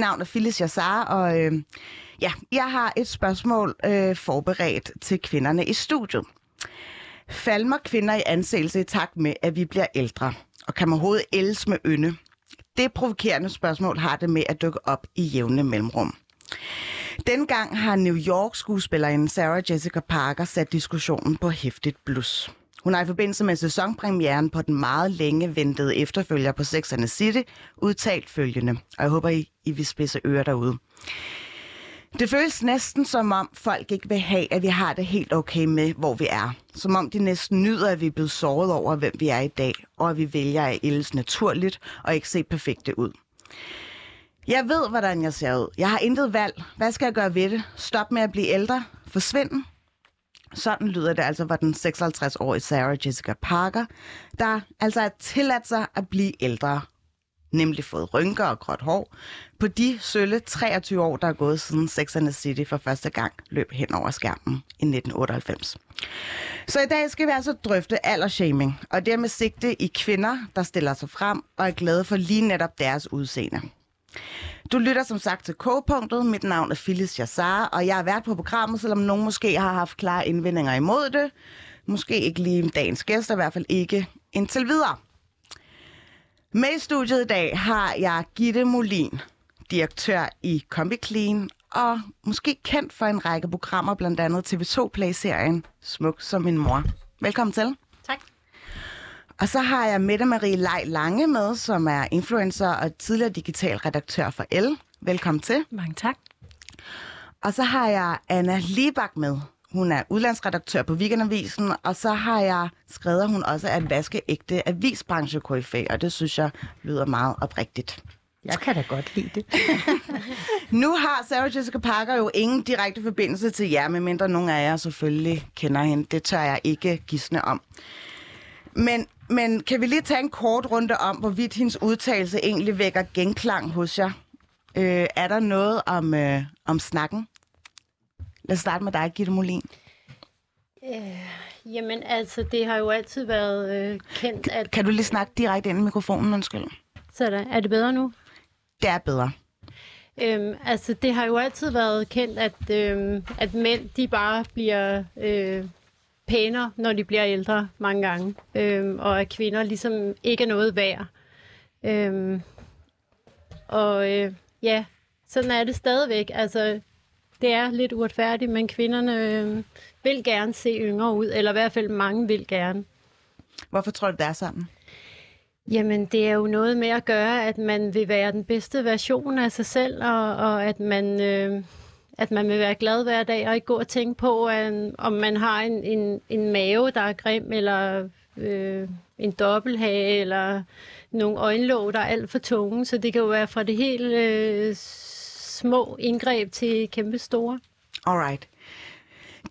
Navn er Phyllis Jassar, og øh, ja, jeg har et spørgsmål øh, forberedt til kvinderne i studiet. Falmer kvinder i anseelse i takt med, at vi bliver ældre? Og kan man overhovedet ældes med ynde? Det provokerende spørgsmål har det med at dukke op i jævne mellemrum. Dengang har New York-skuespillerinden Sarah Jessica Parker sat diskussionen på hæftigt blus. Hun har i forbindelse med sæsonpremieren på den meget længe ventede efterfølger på Sex and the City udtalt følgende, og jeg håber, I, I vil spidse ører derude. Det føles næsten som om folk ikke vil have, at vi har det helt okay med, hvor vi er. Som om de næsten nyder, at vi er blevet såret over, hvem vi er i dag, og at vi vælger at ældes naturligt og ikke se perfekte ud. Jeg ved, hvordan jeg ser ud. Jeg har intet valg. Hvad skal jeg gøre ved det? Stop med at blive ældre? Forsvinde? Sådan lyder det altså for den 56-årige Sarah Jessica Parker, der altså er tilladt sig at blive ældre, nemlig fået rynker og gråt hår, på de sølle 23 år, der er gået siden Sex and the City for første gang løb hen over skærmen i 1998. Så i dag skal vi altså drøfte aldershaming, og det er med sigte i kvinder, der stiller sig frem og er glade for lige netop deres udseende. Du lytter som sagt til K-punktet. Mit navn er Phyllis Jassar, og jeg er vært på programmet, selvom nogen måske har haft klare indvendinger imod det. Måske ikke lige dagens gæster, i hvert fald ikke indtil videre. Med i studiet i dag har jeg Gitte Molin, direktør i Combi Clean, og måske kendt for en række programmer, blandt andet TV2 Play-serien Smuk som min mor. Velkommen til. Og så har jeg Mette Marie Lej Lange med, som er influencer og tidligere digital redaktør for L. Velkommen til. Mange tak. Og så har jeg Anna Libak med. Hun er udlandsredaktør på Weekendavisen, og så har jeg skrevet, at hun også er en vaskeægte avisbranche og det synes jeg lyder meget oprigtigt. Jeg kan da godt lide det. nu har Sarah Jessica Parker jo ingen direkte forbindelse til jer, medmindre nogen af jer selvfølgelig kender hende. Det tør jeg ikke gisne om. Men, men kan vi lige tage en kort runde om, hvorvidt hendes udtalelse egentlig vækker genklang hos jer? Øh, er der noget om, øh, om snakken? Lad os starte med dig, Gitte Molin. Øh, jamen altså, det har jo altid været øh, kendt, at... Kan du lige snakke direkte ind i mikrofonen, undskyld? Sådan, er det bedre nu? Det er bedre. Øhm, altså, det har jo altid været kendt, at, øhm, at mænd, de bare bliver øh, pænere, når de bliver ældre mange gange. Øhm, og at kvinder ligesom ikke er noget værd. Øhm, og øh, ja, sådan er det stadigvæk. Altså, det er lidt uretfærdigt, men kvinderne øh, vil gerne se yngre ud, eller i hvert fald mange vil gerne. Hvorfor tror du, det er sådan? Jamen, det er jo noget med at gøre, at man vil være den bedste version af sig selv, og, og at man... Øh, at man vil være glad hver dag, og ikke gå og tænke på, at, om man har en, en, en mave, der er grim, eller øh, en dobbelthage, eller nogle øjenlåg, der er alt for tunge. Så det kan jo være fra det helt øh, små indgreb til kæmpe store. Alright.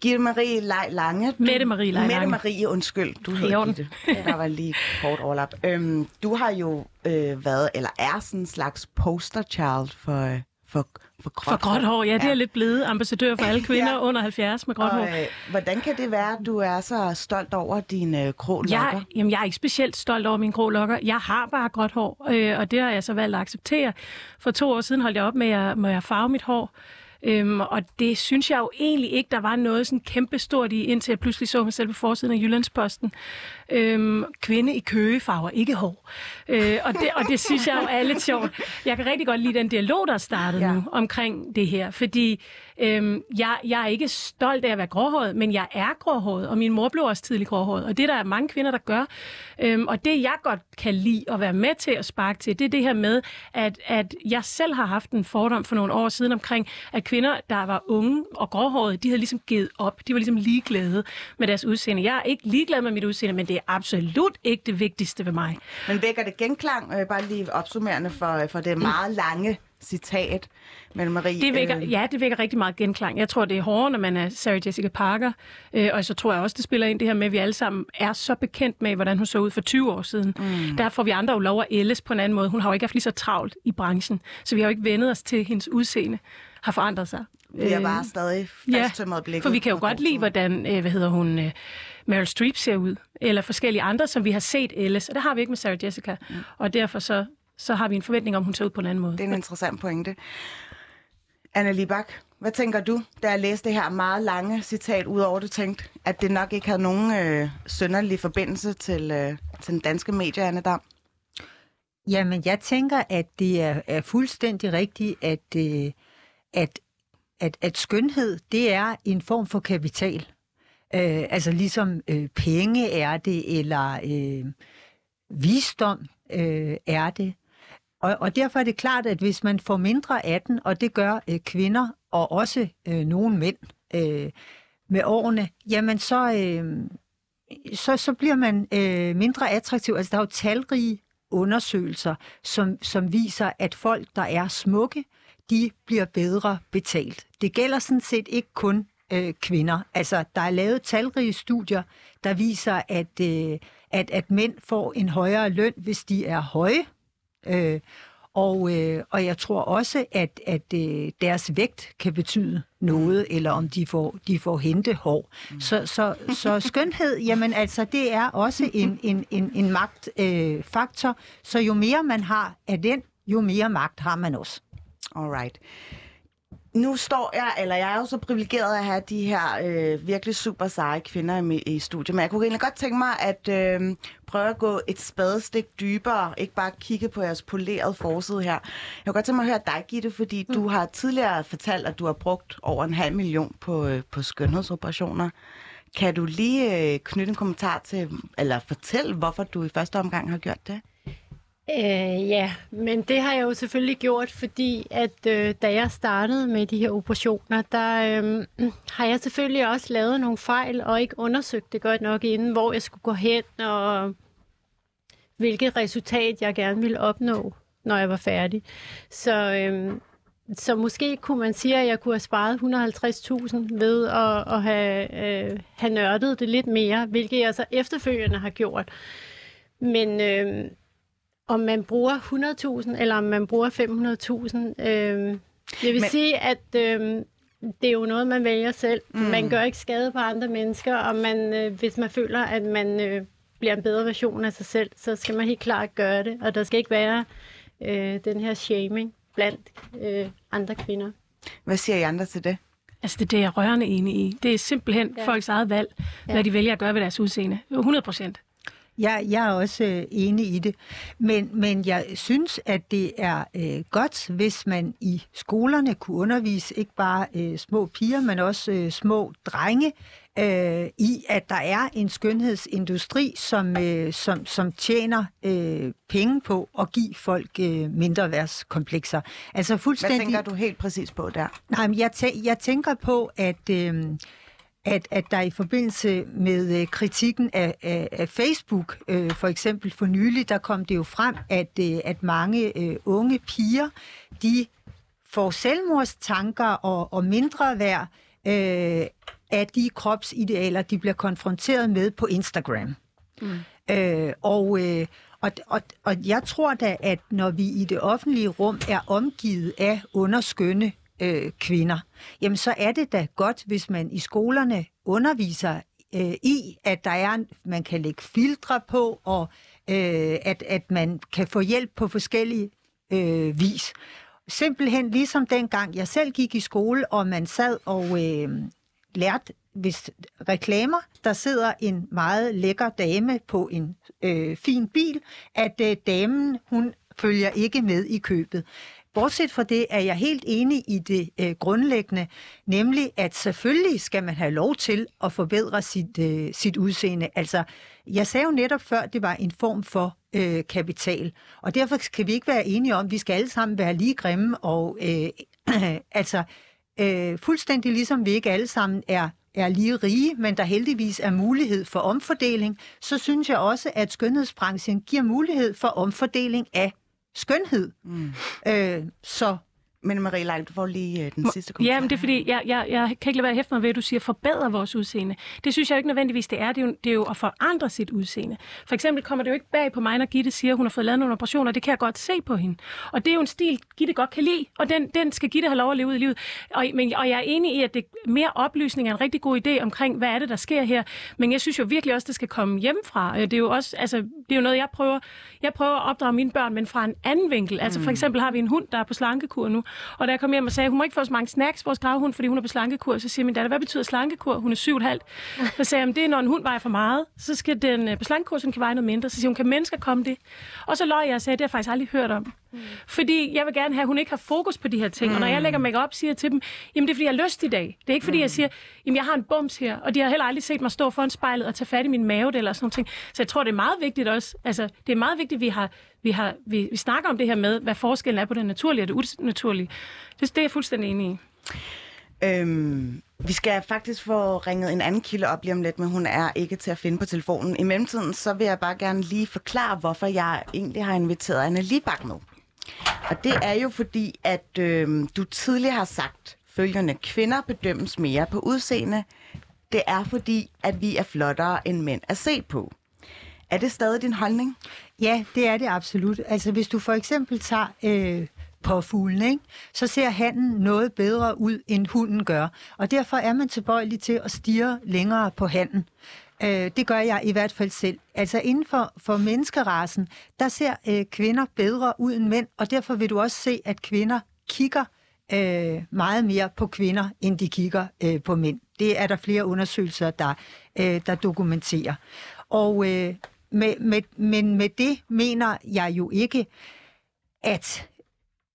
Gitte Marie Lej Lange. Du, Mette Marie Lej Mette Marie, undskyld. Du hedder Gitte. Der var lige kort overlap. Øhm, du har jo øh, været, eller er sådan en slags poster child for, for, for gråt, for gråt hår. Ja, det er ja. lidt blevet ambassadør for alle kvinder ja. under 70 med gråt og, hår. Øh, hvordan kan det være, at du er så stolt over dine øh, grå lokker? Jeg, jamen, jeg er ikke specielt stolt over mine grå lokker. Jeg har bare gråt hår, øh, og det har jeg så valgt at acceptere. For to år siden holdt jeg op med at, med at farve mit hår. Øhm, og det synes jeg jo egentlig ikke, der var noget sådan kæmpestort i, indtil jeg pludselig så mig selv på forsiden af Jyllandsposten. Øhm, kvinde i Køge farver ikke hår. Øh, og, det, og det synes jeg jo er lidt sjovt. Jeg kan rigtig godt lide den dialog, der er startet ja. nu omkring det her, fordi øhm, jeg, jeg er ikke stolt af at være gråhåret, men jeg er gråhåret, og min mor blev også tidligt gråhåret, og det der er mange kvinder, der gør. Øhm, og det jeg godt kan lide at være med til at sparke til, det er det her med, at, at jeg selv har haft en fordom for nogle år siden omkring, at kvinder, der var unge og gråhårede, de havde ligesom givet op. De var ligesom ligeglade med deres udseende. Jeg er ikke ligeglad med mit udseende, men det er absolut ikke det vigtigste ved mig. Men vækker det genklang, øh, bare lige opsummerende for, øh, for det meget lange citat med Marie. Det vækker, øh... Ja, det vækker rigtig meget genklang. Jeg tror, det er hårdere, når man er Sarah Jessica Parker. Øh, og så tror jeg også, det spiller ind det her med, at vi alle sammen er så bekendt med, hvordan hun så ud for 20 år siden. Mm. Der får vi andre jo lov at ældes på en anden måde. Hun har jo ikke haft lige så travlt i branchen, så vi har jo ikke vendet os til, hendes udseende har forandret sig. Vi er bare øh, stadig fasttømret ja, for vi kan jo godt lide, hvordan, øh, hvad hedder hun, øh, Meryl Streep ser ud, eller forskellige andre, som vi har set ellers, og det har vi ikke med Sarah Jessica. Mm. Og derfor så så har vi en forventning om, at hun ser ud på en anden måde. Det er en interessant pointe. Anna Libak, hvad tænker du, da jeg læste det her meget lange citat, udover at du tænkte, at det nok ikke havde nogen øh, sønderlig forbindelse til, øh, til den danske medie, Anna Dam? Jamen, jeg tænker, at det er, er fuldstændig rigtigt, at, øh, at, at, at skønhed, det er en form for kapital. Øh, altså ligesom øh, penge er det, eller øh, visdom øh, er det. Og, og derfor er det klart, at hvis man får mindre af den, og det gør øh, kvinder og også øh, nogle mænd øh, med årene, jamen så, øh, så, så bliver man øh, mindre attraktiv. Altså der er jo talrige undersøgelser, som, som viser, at folk, der er smukke, de bliver bedre betalt. Det gælder sådan set ikke kun øh, kvinder. Altså, der er lavet talrige studier, der viser, at, øh, at, at mænd får en højere løn, hvis de er høje. Øh, og, øh, og jeg tror også, at, at øh, deres vægt kan betyde noget, eller om de får, de får hente hår. Mm. Så, så, så skønhed, jamen altså, det er også en, en, en, en magtfaktor. Øh, så jo mere man har af den, jo mere magt har man også. Alright nu står jeg, eller jeg er jo så privilegeret at have de her øh, virkelig super seje kvinder i, i studiet, men jeg kunne egentlig godt tænke mig at øh, prøve at gå et spadestik dybere, ikke bare kigge på jeres polerede forside her. Jeg kunne godt tænke mig at høre dig, Gitte, fordi mm. du har tidligere fortalt, at du har brugt over en halv million på, øh, på skønhedsoperationer. Kan du lige øh, knytte en kommentar til, eller fortælle, hvorfor du i første omgang har gjort det? Øh, ja, men det har jeg jo selvfølgelig gjort, fordi at øh, da jeg startede med de her operationer, der øh, har jeg selvfølgelig også lavet nogle fejl og ikke undersøgt det godt nok inden, hvor jeg skulle gå hen og hvilket resultat jeg gerne ville opnå, når jeg var færdig. Så, øh, så måske kunne man sige, at jeg kunne have sparet 150.000 ved at, at have, øh, have nørdet det lidt mere, hvilket jeg så efterfølgende har gjort. Men... Øh, om man bruger 100.000 eller om man bruger 500.000. Øh, jeg vil Men... sige, at øh, det er jo noget, man vælger selv. Mm. Man gør ikke skade på andre mennesker, og man, øh, hvis man føler, at man øh, bliver en bedre version af sig selv, så skal man helt klart gøre det. Og der skal ikke være øh, den her shaming blandt øh, andre kvinder. Hvad siger I andre til det? Altså, det er det, jeg er rørende enig i. Det er simpelthen ja. folks eget valg, ja. hvad de vælger at gøre ved deres udseende. 100 procent. Jeg, jeg er også øh, enig i det, men, men jeg synes, at det er øh, godt, hvis man i skolerne kunne undervise ikke bare øh, små piger, men også øh, små drenge øh, i, at der er en skønhedsindustri, som, øh, som, som tjener øh, penge på at give folk øh, mindre værtskomplekser. Altså fuldstændig... Hvad tænker du helt præcis på der? Nej, men jeg, tæ- jeg tænker på, at... Øh, at, at der i forbindelse med øh, kritikken af, af, af Facebook, øh, for eksempel for nylig, der kom det jo frem, at, øh, at mange øh, unge piger, de får selvmordstanker og, og mindre værd øh, af de kropsidealer, de bliver konfronteret med på Instagram. Mm. Øh, og, øh, og, og, og jeg tror da, at når vi i det offentlige rum er omgivet af underskønne øh, kvinder, jamen så er det da godt, hvis man i skolerne underviser øh, i, at der er, man kan lægge filtre på, og øh, at, at man kan få hjælp på forskellige øh, vis. Simpelthen ligesom dengang jeg selv gik i skole, og man sad og øh, lærte hvis reklamer, der sidder en meget lækker dame på en øh, fin bil, at øh, damen, hun følger ikke med i købet. Bortset fra det er jeg helt enig i det øh, grundlæggende, nemlig at selvfølgelig skal man have lov til at forbedre sit, øh, sit udseende. Altså, jeg sagde jo netop før, at det var en form for øh, kapital, og derfor kan vi ikke være enige om, at vi skal alle sammen være lige grimme, og øh, altså øh, fuldstændig ligesom vi ikke alle sammen er er lige rige, men der heldigvis er mulighed for omfordeling, så synes jeg også, at skønhedsbranchen giver mulighed for omfordeling af skønhed. Mm. Øh, så Men Marie Lein, du får lige øh, den sidste kommentar. Ja, men det er fordi, jeg, jeg, jeg kan ikke lade være at hæfte mig ved, at du siger, forbedre vores udseende. Det synes jeg jo ikke nødvendigvis, det er. Det er jo, det er jo at forandre sit udseende. For eksempel kommer det jo ikke bag på mig, når Gitte siger, at hun har fået lavet nogle operationer. Det kan jeg godt se på hende. Og det er jo en stil, Gitte godt kan lide, og den, den skal Gitte have lov at leve ud i livet. Og, men, og jeg er enig i, at det mere oplysning er en rigtig god idé omkring, hvad er det, der sker her. Men jeg synes jo virkelig også, det skal komme hjemmefra. Det er jo også, altså, det er jo noget, jeg prøver, jeg prøver at opdrage mine børn, men fra en anden vinkel. Altså for eksempel har vi en hund, der er på slankekur nu, og da jeg kom hjem og sagde, hun må ikke få så mange snacks, vores gravhund, fordi hun er på slankekur, så siger min datter, hvad betyder slankekur? Hun er syv og et halvt. Så sagde jeg, det er, når en hund vejer for meget, så skal den øh, på slankekur, så den kan veje noget mindre. Så siger hun, kan mennesker komme det? Og så løj jeg og sagde, det har jeg faktisk aldrig hørt om. Mm. Fordi jeg vil gerne have, at hun ikke har fokus på de her ting. Mm. Og når jeg lægger make op, siger jeg til dem, jamen det er fordi, jeg har lyst i dag. Det er ikke fordi, mm. jeg siger, jamen jeg har en bums her, og de har heller aldrig set mig stå foran spejlet og tage fat i min mave eller sådan noget. Så jeg tror, det er meget vigtigt også. Altså, det er meget vigtigt, at vi, har, vi, har, vi, vi snakker om det her med, hvad forskellen er på det naturlige og det unaturlige. Det, det er jeg fuldstændig enig i. Øhm, vi skal faktisk få ringet en anden kilde op lige om lidt, men hun er ikke til at finde på telefonen. I mellemtiden, så vil jeg bare gerne lige forklare, hvorfor jeg egentlig har inviteret Anna Libak med. Og det er jo fordi, at øh, du tidligere har sagt følgende, kvinder bedømmes mere på udseende. Det er fordi, at vi er flottere end mænd at se på. Er det stadig din holdning? Ja, det er det absolut. Altså hvis du for eksempel tager øh, på fuglen, ikke? så ser handen noget bedre ud, end hunden gør. Og derfor er man tilbøjelig til at stige længere på handen. Øh, det gør jeg i hvert fald selv. Altså inden for, for menneskerasen, der ser øh, kvinder bedre ud end mænd, og derfor vil du også se, at kvinder kigger øh, meget mere på kvinder, end de kigger øh, på mænd. Det er der flere undersøgelser, der, øh, der dokumenterer. Og øh, med, med, men med det mener jeg jo ikke, at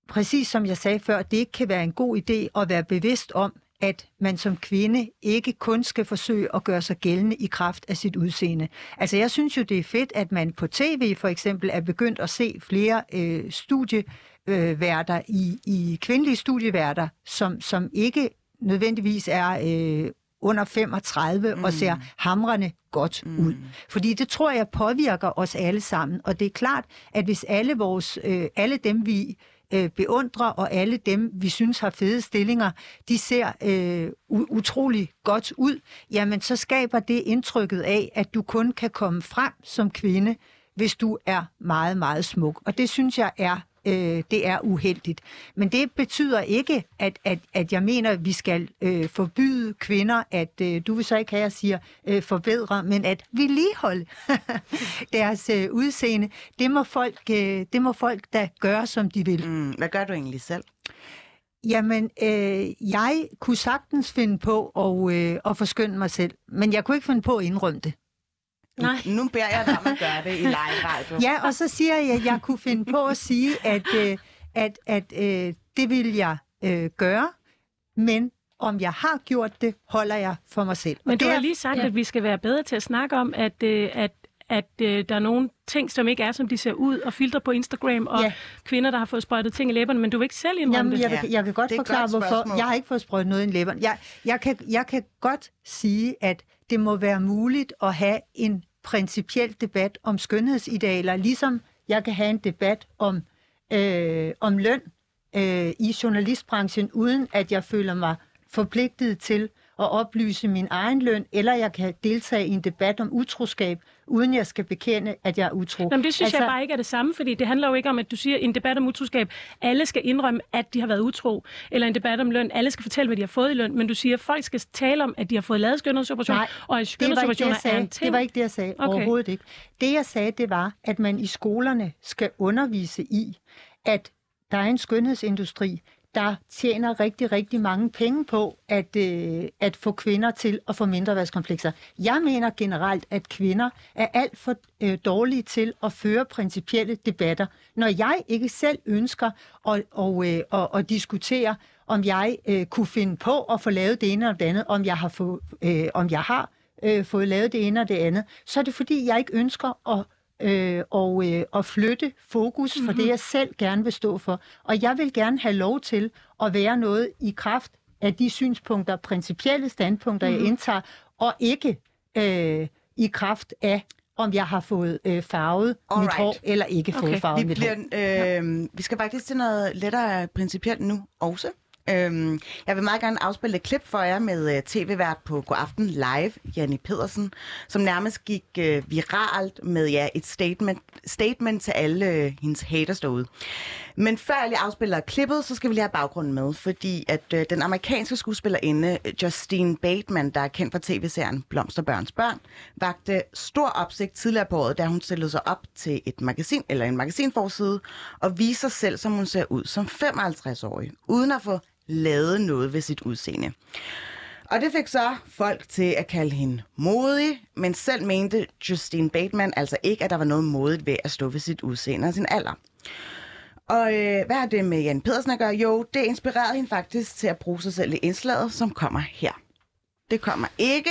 præcis som jeg sagde før, det ikke kan være en god idé at være bevidst om, at man som kvinde ikke kun skal forsøge at gøre sig gældende i kraft af sit udseende. Altså jeg synes jo, det er fedt, at man på tv for eksempel er begyndt at se flere øh, studieværter i, i kvindelige studieværter, som, som ikke nødvendigvis er øh, under 35 mm. og ser hamrende godt mm. ud. Fordi det tror jeg påvirker os alle sammen. Og det er klart, at hvis alle vores, øh, alle dem vi øh, beundrer, og alle dem, vi synes har fede stillinger, de ser øh, utrolig godt ud, jamen så skaber det indtrykket af, at du kun kan komme frem som kvinde, hvis du er meget, meget smuk. Og det synes jeg er øh, det er uheldigt. Men det betyder ikke, at, at, at jeg mener, at vi skal øh, forbyde kvinder, at øh, du vil så ikke have, at jeg siger øh, forbedre, men at vedligeholde deres øh, udseende. Det må, folk, øh, det må folk da gøre, som de vil. Mm, hvad gør du egentlig selv? Jamen, øh, jeg kunne sagtens finde på at, øh, at forskynde mig selv, men jeg kunne ikke finde på at indrømme det. Nej. Nu beder jeg dig om at gøre det i live radio. Ja, og så siger jeg, at jeg kunne finde på at sige, at, øh, at, at øh, det vil jeg øh, gøre, men om jeg har gjort det, holder jeg for mig selv. Men og du det har lige sagt, ja. at vi skal være bedre til at snakke om, at, øh, at at øh, der er nogle ting, som ikke er, som de ser ud, og filtre på Instagram, og Ja. kvinder, der har fået sprøjtet ting i læberne, men du vil ikke selv indrømme Jamen, det. jeg, jeg kan godt Det et forklare, godt hvorfor. Jeg har ikke fået sprøjtet noget i læberne. Jeg, jeg, kan, jeg kan godt sige, at det må være muligt at have en principiel debat om skønhedsidealer, ligesom jeg kan have en debat om, øh, om løn øh, i journalistbranchen, uden at jeg føler mig forpligtet til at oplyse min egen løn, eller jeg kan deltage i en debat om utroskab, uden jeg skal bekende, at jeg er utro. Nå, men det synes altså... jeg bare ikke er det samme, fordi det handler jo ikke om, at du siger, en debat om utroskab, alle skal indrømme, at de har været utro, eller en debat om løn, alle skal fortælle, hvad de har fået i løn, men du siger, at folk skal tale om, at de har fået lavet skønhedsoperationer, Nej, og at skønhedsoperationer er en ting. det var ikke det, jeg sagde. Okay. Overhovedet ikke. Det, jeg sagde, det var, at man i skolerne skal undervise i, at der er en skønhedsindustri, der tjener rigtig, rigtig mange penge på at, øh, at få kvinder til at få mindreværdskomplekser. Jeg mener generelt, at kvinder er alt for øh, dårlige til at føre principielle debatter. Når jeg ikke selv ønsker at, og, øh, at, at diskutere, om jeg øh, kunne finde på at få lavet det ene eller det andet, om jeg har, få, øh, om jeg har øh, fået lavet det ene og det andet, så er det fordi, jeg ikke ønsker at øh, og, øh, at flytte fokus for mm-hmm. det, jeg selv gerne vil stå for. Og jeg vil gerne have lov til at være noget i kraft af de synspunkter, principielle standpunkter, mm-hmm. jeg indtager, og ikke øh, i kraft af om jeg har fået øh, farvet mit Alright. hår, eller ikke fået Okay. farvet Vi, mit hår. bliver, øh, vi skal faktisk til noget lettere principielt nu også. Øhm, jeg vil meget gerne afspille et klip for jer med øh, tv-vært på Godaften Live, Janne Pedersen, som nærmest gik øh, viralt med ja, et statement, statement til alle øh, hendes haters derude. Men før jeg lige afspiller klippet, så skal vi lige have baggrunden med, fordi at øh, den amerikanske skuespillerinde øh, Justine Bateman, der er kendt fra tv-serien Blomsterbørns Børn, vagte stor opsigt tidligere på året, da hun stillede sig op til et magasin eller en magasinforside og viste sig selv, som hun ser ud som 55-årig, uden at få lavede noget ved sit udseende. Og det fik så folk til at kalde hende modig, men selv mente Justine Bateman altså ikke, at der var noget modigt ved at stå ved sit udseende og sin alder. Og øh, hvad har det med Jan Pedersen at gøre? Jo, det inspirerede hende faktisk til at bruge sig selv i indslaget, som kommer her. Det kommer ikke.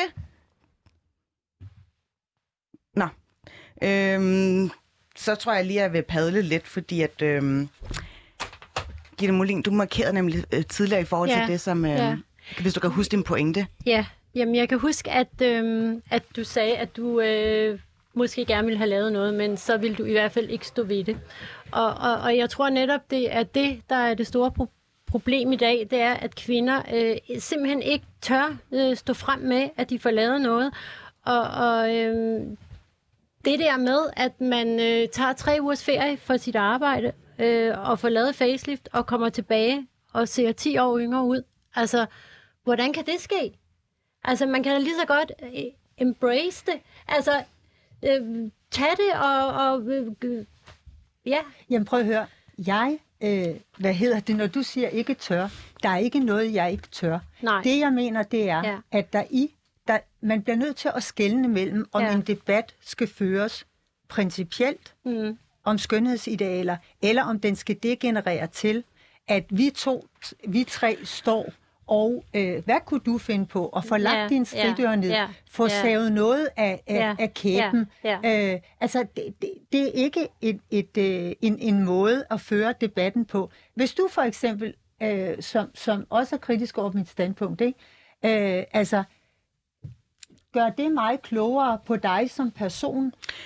Nå. Øhm, så tror jeg lige, at jeg vil padle lidt, fordi at... Øhm, Gitte Molin, du markerede nemlig øh, tidligere i forhold Ja, til det, som... Øh, ja. Hvis du kan huske din pointe. Ja, jamen jeg kan huske, at, øhm, at du sagde, at du øh, måske gerne ville have lavet noget, men så ville du i hvert fald ikke stå ved det. Og, og, og jeg tror netop, det er det, der er det store pro- problem i dag, det er, at kvinder øh, simpelthen ikke tør øh, stå frem med, at de får lavet noget. Og, og øh, det der med, at man øh, tager tre ugers ferie for sit arbejde, øh, og får lavet facelift, og kommer tilbage og ser 10 år yngre ud. Altså, hvordan kan det ske? Altså, man kan da lige så godt øh, embrace det. Altså, øh, tag det og... og øh, ja, Jamen prøv at høre. Jeg, øh, hvad hedder det, når du siger ikke tør, der er ikke noget, jeg ikke tør. Nej. Det jeg mener, det er, Ja. at der i, der, man bliver nødt til at skelne mellem, om ja. en debat skal føres principielt mm, om skønhedsidealer, eller om den skal degenerere til, at vi to, vi tre står og øh, hvad kunne du finde på? at få lagt Ja, din ja, stridør ned, ja, få ja. savet noget af, af, Ja, af kæben. ja, Øh, altså, det, det, det er ikke et, et, øh, en, en måde at føre debatten på. Hvis du for eksempel, øh, som, som også er kritisk over mit standpunkt, ikke? Øh, altså, gør det mig klogere på dig som person?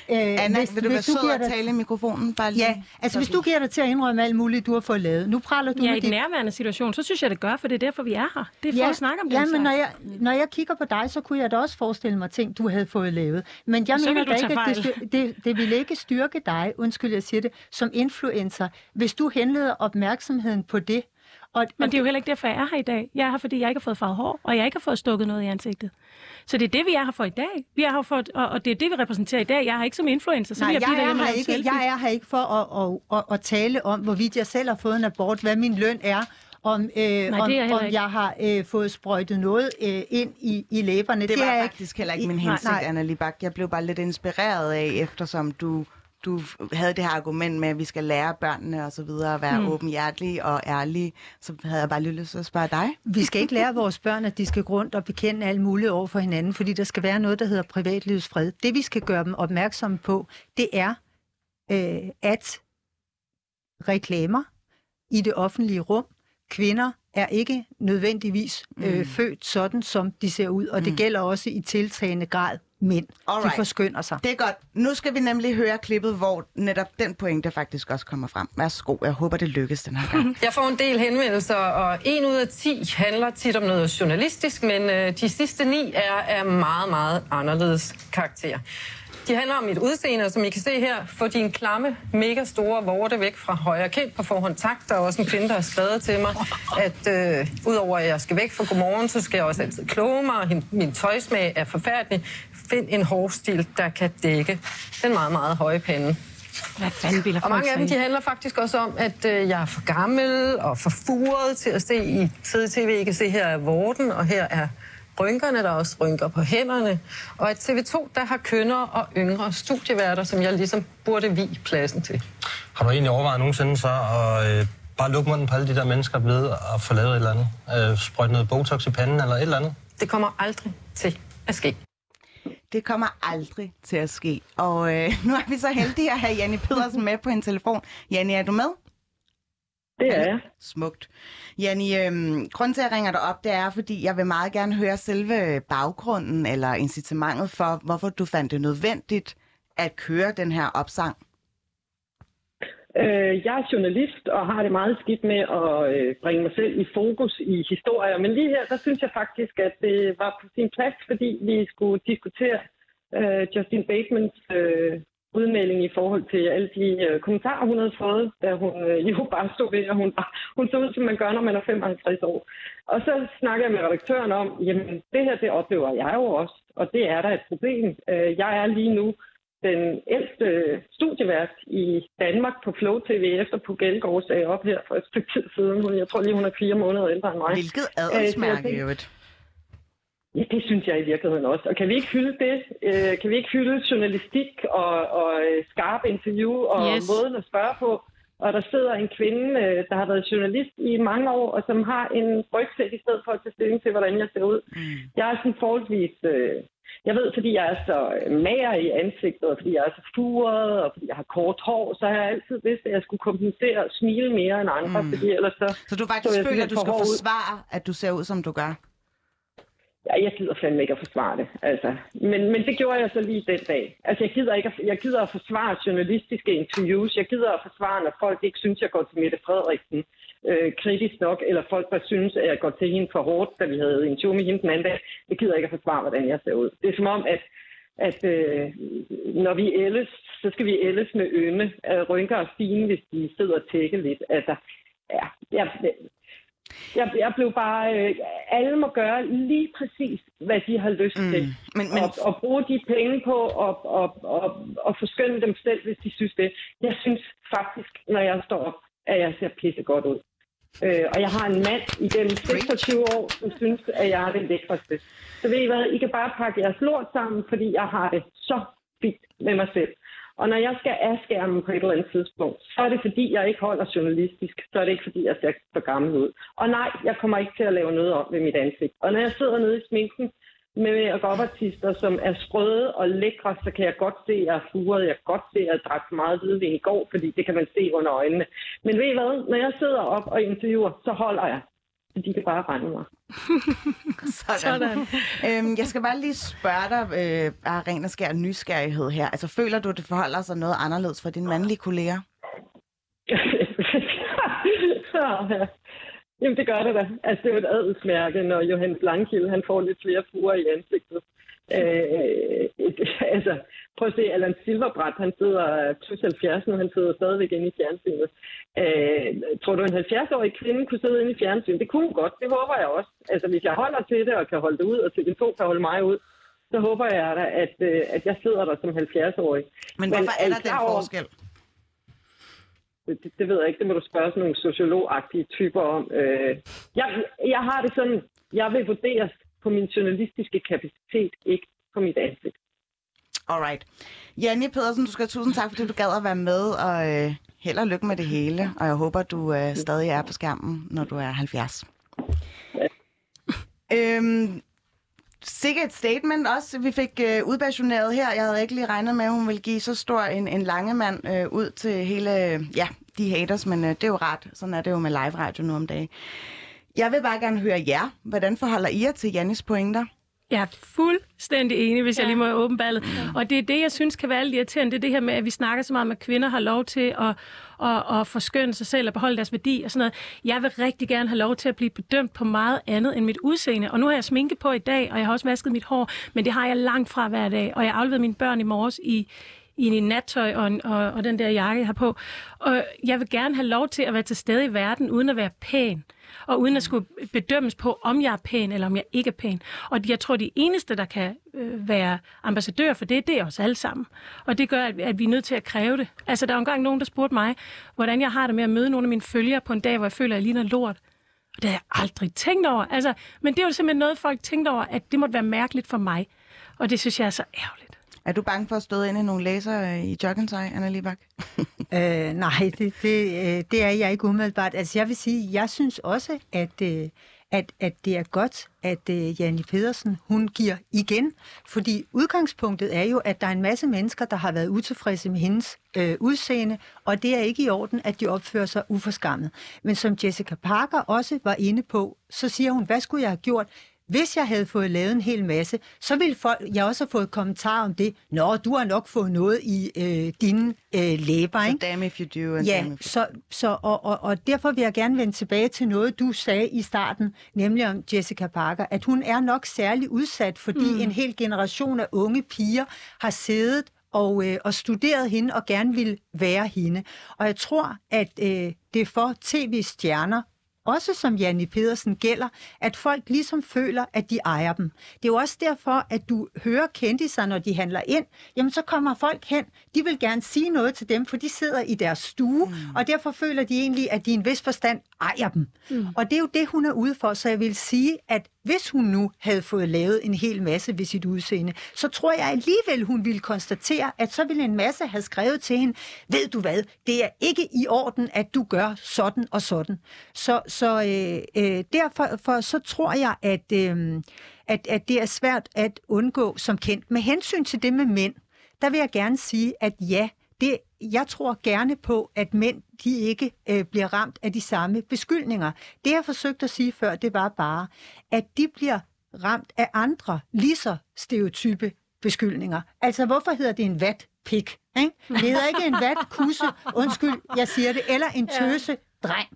Øh, Anna, hvis, vil du være sød giver og dig- tale i mikrofonen? Bare lige. Ja, altså hvis du giver dig til at indrømme alt muligt, du har fået lavet. Nu praler du Ja, i med den dit... nærværende situation, så synes jeg, det gør, for det er derfor, vi er her. Det er for at snakke om ja, den men når jeg, når jeg kigger på dig, så kunne jeg da også forestille mig ting, du havde fået lavet. Men jeg Så mener du da ikke, at det, det, det ville ikke styrke dig, undskyld jeg siger det, som influencer, hvis du henleder opmærksomheden på det. Og, Men og det er jo heller ikke derfor, jeg er her i dag. Jeg er her, fordi jeg ikke har fået farvet hår, og jeg ikke har fået stukket noget i ansigtet. Så det er det, vi er her for i dag. Vi er her for, og, og det er det, vi repræsenterer i dag. Jeg er her ikke som influencer, så Nej, jeg, jeg, er her ikke, selfie. jeg er her ikke for at, at, at, at tale om, hvorvidt jeg selv har fået en abort, hvad min løn er, om, øh, jeg om, heller om ikke. jeg har øh, fået sprøjtet noget øh, ind i, i læberne. Det var er jeg faktisk heller ikke min Nej, hensigt, nej. Anna Libak. Jeg blev bare lidt inspireret af, eftersom du, du havde det her argument med, at vi skal lære børnene og så videre at være mm. åbenhjertelige og ærlige. Så havde jeg bare lige lyst til at spørge dig. Vi skal ikke lære vores børn, at de skal gå rundt og bekende alt muligt over for hinanden, fordi der skal være noget, der hedder privatlivsfred. Det, vi skal gøre dem opmærksomme på, det er, øh, at reklamer i det offentlige rum, kvinder er ikke nødvendigvis øh, født sådan, som de ser ud, og det gælder også i tiltagende grad mænd. Alright. De forskynder sig. Det er godt. Nu skal vi nemlig høre klippet, hvor netop den pointe faktisk også kommer frem. Værsgo, jeg håber, det lykkes den her gang. Jeg får en del henvendelser, og en ud af 10 handler tit om noget journalistisk, men øh, de sidste ni er af meget, meget anderledes karakter. De handler om mit udseende, og som I kan se her, få din klamme, mega store vorte væk fra højre kind på forhånd. Tak, der er også en kvinde, der har skrevet til mig, at øh, udover at jeg skal væk fra godmorgen, så skal jeg også altid kloge mig, og min tøjsmag er forfærdelig. Find en hårstil, der kan dække den meget, meget høje pande. Hvad fanden vil Og mange af dem, de handler faktisk også om, at øh, jeg er for gammel og for furet til at se i tid tv. I kan se, her er vorten, og her er rynkerne, der er også rynker på hænderne. Og at TV2, der har kønnere og yngre studieværter, som jeg ligesom burde vi pladsen til. Har du egentlig overvejet nogensinde så at øh, bare lukke munden på alle de der mennesker ved at få lavet et eller andet? Øh, sprøjte noget Botox i panden eller et eller andet? Det kommer aldrig til at ske. Det kommer aldrig til at ske. Og øh, nu er vi så heldige at have Janne Pedersen med på en telefon. Janne, er du med? Det er jeg. Smukt. Janni, øhm, grunden til, at jeg ringer dig op, det er, fordi jeg vil meget gerne høre selve baggrunden eller incitamentet for, hvorfor du fandt det nødvendigt at køre den her opsang? Øh, jeg er journalist og har det meget skidt med at øh, bringe mig selv i fokus i historier. Men lige her, der synes jeg faktisk, at det var på sin plads, fordi vi skulle diskutere øh, Justin Batemans øh, udmelding i forhold til alle de øh, kommentarer, hun havde fået, da hun øh, jo bare stod ved, at hun, hun så ud, som man gør, når man er 55 år. Og så snakker jeg med redaktøren om, jamen det her, det oplever jeg jo også, og det er der et problem. Øh, jeg er lige nu den ældste studievært i Danmark på Flow TV, efter på Gelgaard sagde op her for et stykke tid siden. Jeg tror lige, hun er fire måneder ældre end mig. Hvilket adelsmærke, øh, øvrigt. Ja, det synes jeg i virkeligheden også. Og kan vi ikke hylde det? Øh, kan vi ikke hylde journalistik og, og øh, skarpe interview og yes. måden at spørge på? Og der sidder en kvinde, øh, der har været journalist i mange år, og som har en rygsæt i stedet for at tage stilling til, hvordan jeg ser ud. Mm. Jeg er sådan forholdsvis... Øh, jeg ved, fordi jeg er så mager i ansigtet, og fordi jeg er så furet, og fordi jeg har kort hår, så har jeg altid vidst, at jeg skulle kompensere og smile mere end andre, mm. fordi ellers så... Så du faktisk så føler, at du skal forsvare, at du ser ud, som du gør? Ja, jeg gider fandme ikke at forsvare det. Altså. Men, men det gjorde jeg så lige den dag. Altså, jeg gider, ikke at, jeg gider at forsvare journalistiske interviews. Jeg gider at forsvare, når folk ikke synes, jeg går til Mette Frederiksen øh, kritisk nok, eller folk, der synes, at jeg går til hende for hårdt, da vi havde en interview med hende den anden dag. Jeg gider ikke at forsvare, hvordan jeg ser ud. Det er som om, at at øh, når vi ældes, så skal vi ældes med ynde. At rynker og fine, hvis de sidder og tækker lidt. Altså, ja, jeg, jeg, jeg blev bare... Øh, alle må gøre lige præcis, hvad de har lyst mm. til. Men, men... Og, og bruge de penge på at og, og, og forskønne dem selv, hvis de synes det. Jeg synes faktisk, når jeg står op, at jeg ser pisse godt ud. Øh, og jeg har en mand igennem 26 år, som synes, at jeg er det lækreste. Så ved I hvad, I kan bare pakke jeres lort sammen, fordi jeg har det så fint med mig selv. Og når jeg skal afskærme på et eller andet tidspunkt, så er det fordi, jeg ikke holder journalistisk. Så er det ikke fordi, jeg ser for gammel ud. Og nej, jeg kommer ikke til at lave noget om ved mit ansigt. Og når jeg sidder nede i sminken med artister, som er sprøde og lækre, så kan jeg godt se, at jeg er furet. Jeg kan godt se, at jeg drak meget hvidvin i går, fordi det kan man se under øjnene. Men ved I hvad? Når jeg sidder op og interviewer, så holder jeg de kan bare regne mig. Sådan. Sådan. Øhm, jeg skal bare lige spørge dig øh, af ren og skær nysgerrighed her. Altså, føler du, det forholder sig noget anderledes fra dine mandlige kolleger? ja. Jamen, det gør det da. Altså, det er jo et adelsmærke, når Johannes Langkilde, han får lidt flere fuger i ansigtet. Øh, altså, prøv at se, Allan Silverbræt, han sidder plus 70 nu, han sidder stadigvæk inde i fjernsynet. Øh, tror du, en 70-årig kvinde kunne sidde inde i fjernsynet? Det kunne hun godt, det håber jeg også. Altså, hvis jeg holder til det og kan holde det ud, og TV2 kan holde mig ud, så håber jeg da, at, øh, at jeg sidder der som 70-årig. Men hvorfor Men, er der den forskel? Det, det ved jeg ikke, det må du spørge sådan nogle sociologagtige typer om. Øh, jeg, jeg har det sådan, jeg vil vurderes på min journalistiske kapacitet, ikke på mit ansigt. Alright. Janne Pedersen, du skal have tusind tak, fordi du gad at være med, og øh, held og lykke med det hele. Og jeg håber, du øh, stadig er på skærmen, når du er 70. Ja. Øhm, Sikkert et statement også, vi fik øh, udbasioneret her. Jeg havde ikke lige regnet med, at hun ville give så stor en, en lange mand øh, ud til hele, ja, de haters, men øh, det er jo rart. Sådan er det jo med live radio nu om dagen. Jeg vil bare gerne høre jer. Hvordan forholder I jer til Jannis pointer? Jeg er fuldstændig enig, hvis ja. jeg lige må åbne ballet. Ja. Og det er det, jeg synes kan være lidt irriterende, det er det her med, at vi snakker så meget om, at kvinder har lov til at, at, at forskønne sig selv og beholde deres værdi og sådan noget. Jeg vil rigtig gerne have lov til at blive bedømt på meget andet end mit udseende. Og nu har jeg sminke på i dag, og jeg har også vasket mit hår, men det har jeg langt fra hver dag. Og jeg har afleveret mine børn i morges i, i en nattøj og, og, og den der jakke, jeg har på. Og jeg vil gerne have lov til at være til stede i verden, uden at være pæn og uden at skulle bedømmes på, om jeg er pæn eller om jeg ikke er pæn. Og jeg tror, de eneste, der kan øh, være ambassadør for det, det er os alle sammen. Og det gør, at, at vi er nødt til at kræve det. Altså, der er engang nogen, der spurgte mig, hvordan jeg har det med at møde nogle af mine følgere på en dag, hvor jeg føler, at jeg ligner lort. Og det har jeg aldrig tænkt over. Altså, men det er jo simpelthen noget, folk tænkte over, at det måtte være mærkeligt for mig. Og det synes jeg er så ærgerligt. Er du bange for at støde ind i nogle læser øh, i joggensøj, Anna Libak? øh, nej, det, det, øh, det er jeg ikke umiddelbart. Altså jeg vil sige, jeg synes også, at, øh, at, at det er godt, at øh, uh, Janne Pedersen, hun giver igen. Fordi udgangspunktet er jo, at der er en masse mennesker, der har været utilfredse med hendes øh, udseende, og det er ikke i orden, at de opfører sig uforskammet. Men som Jessica Parker også var inde på, så siger hun, hvad skulle jeg have gjort? Hvis jeg havde fået lavet en hel masse, så ville folk, jeg også have fået kommentarer om det. Nå, du har nok fået noget i øh, dine øh, læber, So ikke? damn if you do, and Ja, damn if you... så, så, og, og, og derfor vil jeg gerne vende tilbage til noget, du sagde i starten, nemlig om Jessica Parker, at hun er nok særlig udsat, fordi mm. en hel generation af unge piger har siddet og, øh, og studeret hende og gerne vil være hende. Og jeg tror, at øh, det er for tv-stjerner, også som Janni Pedersen gælder, at folk ligesom føler, at de ejer dem. Det er jo også derfor, at du hører kendiser, når de handler ind, jamen så kommer folk hen, de vil gerne sige noget til dem, for de sidder i deres stue, mm. og derfor føler de egentlig, at de i en vis forstand ejer dem. Mm. Og det er jo det, hun er ude for, så jeg vil sige, at hvis hun nu havde fået lavet en hel masse ved sit udseende, så tror jeg alligevel, hun ville konstatere, at så ville en masse have skrevet til hende, ved du hvad, det er ikke i orden, at du gør sådan og sådan. Så, så øh, øh, derfor for, så tror jeg, at, øh, at, at det er svært at undgå som kendt. Med hensyn til det med mænd, der vil jeg gerne sige, at ja, det, jeg tror gerne på, at mænd de ikke øh, bliver ramt af de samme beskyldninger. Det jeg forsøgte at sige før, det var bare, at de bliver ramt af andre lige så stereotype beskyldninger. Altså, hvorfor hedder det en vat pik? Ikke? Det hedder ikke en vat kusse, undskyld, jeg siger det, eller en tøse dreng.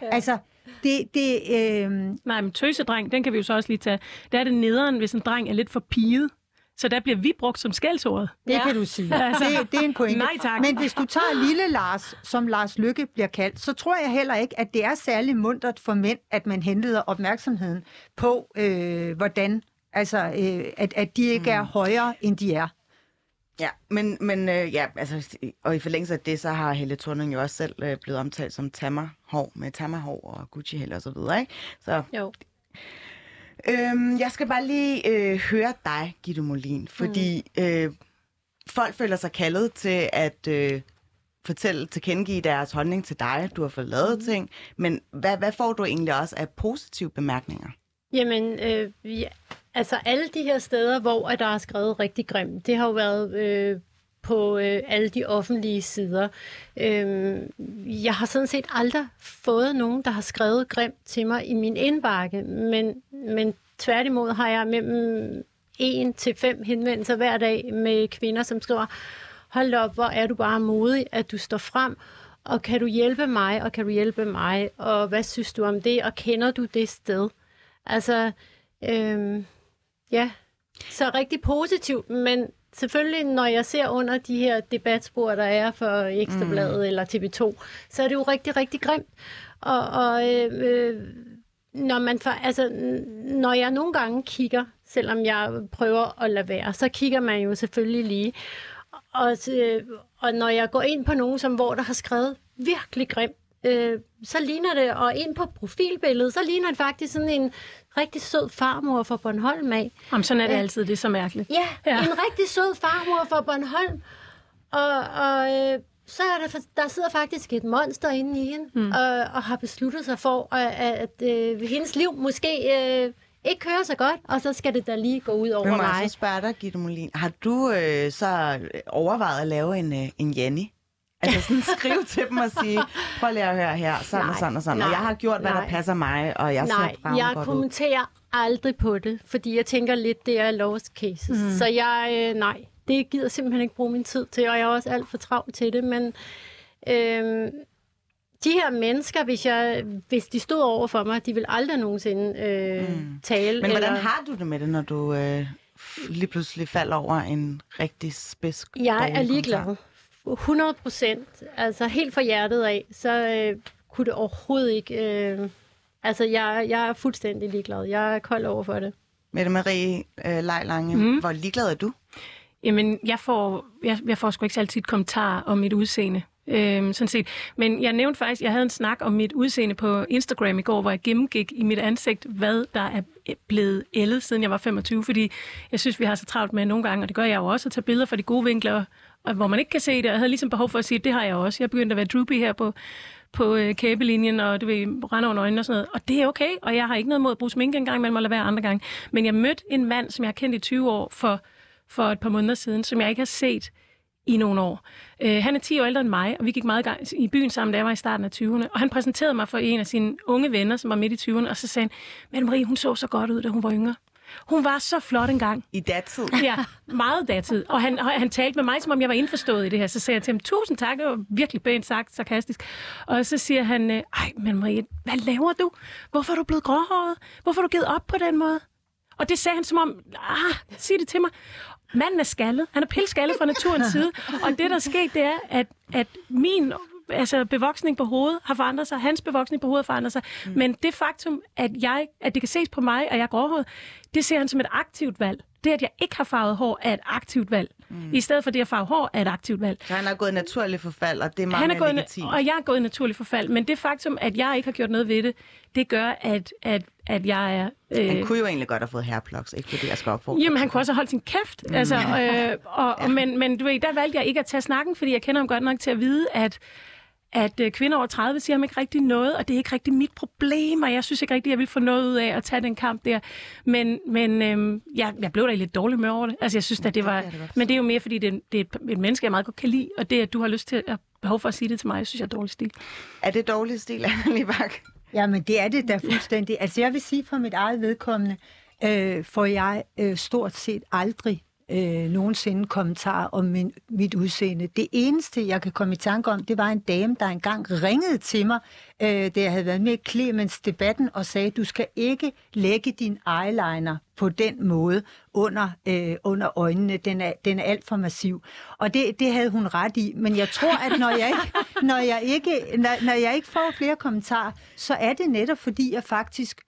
Altså, det, det, øh, Nej, men tøsedreng, den kan vi jo så også lige tage. Der er det nederen, hvis en dreng er lidt for piget. Så der bliver vi brugt som skældsordet. Det Ja. kan du sige. Altså, det, det er en pointe. nej tak. Men hvis du tager lille Lars, som Lars Lykke bliver kaldt, så tror jeg heller ikke, at det er særlig mundret for mænd, at man henleder opmærksomheden på, øh, hvordan, altså, øh, at, at de ikke er højere, end de er. Ja, men, men øh, ja, altså, og i forlængelse af det, så har Helle Thorning jo også selv øh, blevet omtalt som tammerhår, med tammerhår og Gucci-hæl og så videre, ikke? Så Jo. Øhm, jeg skal bare lige øh, høre dig, Gitte Molin, fordi mm. øh, folk føler sig kaldet til at øh, fortælle, tilkendegive deres holdning til dig. Du har fået lavet mm. ting, men hvad, hvad får du egentlig også af positive bemærkninger? Jamen, øh, ja, altså alle de her steder, hvor der er skrevet rigtig grimt, det har jo været øh, på øh, alle de offentlige sider. Øh, jeg har sådan set aldrig fået nogen, der har skrevet grimt til mig i min indbakke, men, men tværtimod har jeg mellem en til fem henvendelser hver dag med kvinder, som skriver, hold op, hvor er du bare modig, at du står frem, og kan du hjælpe mig, og kan du hjælpe mig, og hvad synes du om det, og kender du det sted? Altså, øhm, ja, så rigtig positivt, men selvfølgelig, når jeg ser under de her debatspor, der er for Ekstrabladet mm. eller TV2, så er det jo rigtig, rigtig grimt. Og, og øh, øh, når, man for, altså, når jeg nogle gange kigger, selvom jeg prøver at lade være, så kigger man jo selvfølgelig lige. Og, øh, og når jeg går ind på nogen, som, hvor der har skrevet virkelig grimt, øh, så ligner det, og ind på profilbilledet, så ligner det faktisk sådan en rigtig sød farmor fra Bornholm af. Jamen, sådan er det Ja. altid, det er så mærkeligt. Ja, Ja. en rigtig sød farmor fra Bornholm. Og, og øh, så er der, der sidder faktisk et monster inde i hende, mm. og, og har besluttet sig for, at, at øh, hendes liv måske øh, ikke kører så godt, og så skal det da lige gå ud over Men må jeg mig. så spørge dig, Gitte Molin, har du øh, så overvejet at lave en, øh, en Janni? Altså sådan skrive til dem og sige, prøv lige at høre her, sådan Nej, og sådan og sådan. Og nej, jeg har gjort, hvad nej. der passer mig, og jeg Nej, ser frem jeg godt ud. kommenterer aldrig på det, fordi jeg tænker lidt, det er lost cases. Mm. Så jeg, øh, nej, det gider simpelthen ikke bruge min tid til, og jeg er også alt for travl til det, men øh, de her mennesker, hvis, jeg, hvis de stod over for mig, de vil aldrig nogensinde øh, mm. tale. Men hvordan eller... har du det med det, når du øh, lige pludselig falder over en rigtig spids Jeg er ligeglad. Kommentar? 100 procent. Altså helt fra hjertet af, så øh, kunne det overhovedet ikke... Øh, altså, jeg, jeg er fuldstændig ligeglad. Jeg er kold over for det. Mette Marie øh, Lejlange, mm. hvor ligeglad er du? Jamen, jeg får, jeg, jeg får sgu ikke så altid kommentarer om mit udseende. Øhm, sådan set. Men jeg nævnte faktisk, jeg havde en snak om mit udseende på Instagram i går, hvor jeg gennemgik i mit ansigt, hvad der er blevet ældet, siden jeg var 25, fordi jeg synes, vi har så travlt med nogle gange, og det gør jeg jo også, at tage billeder fra de gode vinkler, hvor man ikke kan se det. Jeg havde ligesom behov for at sige, at det har jeg også. Jeg begyndte at være droopy her på, på øh, kæbelinjen, og det vil rende under øjnene og sådan noget. Og det er okay, og jeg har ikke noget mod at bruge sminke engang, men må lade være andre gange. Men jeg mødte en mand, som jeg har kendt i 20 år for, for et par måneder siden, som jeg ikke har set i nogle år. Øh, han er 10 år ældre end mig, og vi gik meget gang i byen sammen, da jeg var i starten af 20'erne. Og han præsenterede mig for en af sine unge venner, som var midt i 20'erne, og så sagde han, men Marie, hun så så godt ud, da hun var yngre. Hun var så flot engang. I datid. Ja, meget datid. Og han, han talte med mig, som om jeg var indforstået i det her. Så sagde jeg til ham, tusind tak, det var virkelig pænt sagt, sarkastisk. Og så siger han, ej, men Marie, hvad laver du? Hvorfor er du blevet gråhåret? Hvorfor har du givet op på den måde? Og det sagde han som om, ah, sig det til mig. Manden er skaldet. Han er pilskaldet fra naturens side. Og det, der er sket, det er, at, at min altså bevoksning på hovedet har forandret sig, hans bevoksning på hovedet har forandret sig. Mm. Men det faktum, at, jeg, at det kan ses på mig, at jeg er gråhåret, det ser han som et aktivt valg. Det, at jeg ikke har farvet hår, er et aktivt valg. Mm. I stedet for det at farve hår, er et aktivt valg. Så han har gået naturlig forfald, og det er meget han er gået, legitimt. Og jeg er gået naturlig forfald. Men det faktum, at jeg ikke har gjort noget ved det, det gør, at, at, at jeg er... Øh... Han kunne jo egentlig godt have fået hairplugs, ikke fordi jeg skal opfordre. Jamen, han kunne også have holdt sin kæft. Mm. Altså, øh, og, ja. men, men du ved, der valgte jeg ikke at tage snakken, fordi jeg kender ham godt nok til at vide, at at øh, kvinder over 30 siger ham ikke rigtig noget, og det er ikke rigtig mit problem, og jeg synes ikke rigtig, jeg vil få noget ud af at tage den kamp der. Men, men øh, jeg, jeg blev da lidt dårlig med over det. Altså, jeg synes, at det var... Men det er jo mere, fordi det, det er et, et menneske, jeg meget godt kan lide, og det, at du har lyst til at behov for at sige det til mig, jeg synes jeg er dårlig stil. Er det dårlig stil, Anne Bak? Jamen, det er det da fuldstændig. Altså, jeg vil sige for mit eget vedkommende, øh, får jeg øh, stort set aldrig øh, nogensinde kommentarer om min, mit udseende. Det eneste, jeg kan komme i tanke om, det var en dame, der engang ringede til mig, øh, da jeg havde været med i Clemens debatten, og sagde, du skal ikke lægge din eyeliner på den måde under, øh, under øjnene. Den er, den er alt for massiv. Og det, det havde hun ret i. Men jeg tror, at når jeg ikke, når jeg ikke, når, når jeg ikke får flere kommentarer, så er det netop, fordi jeg faktisk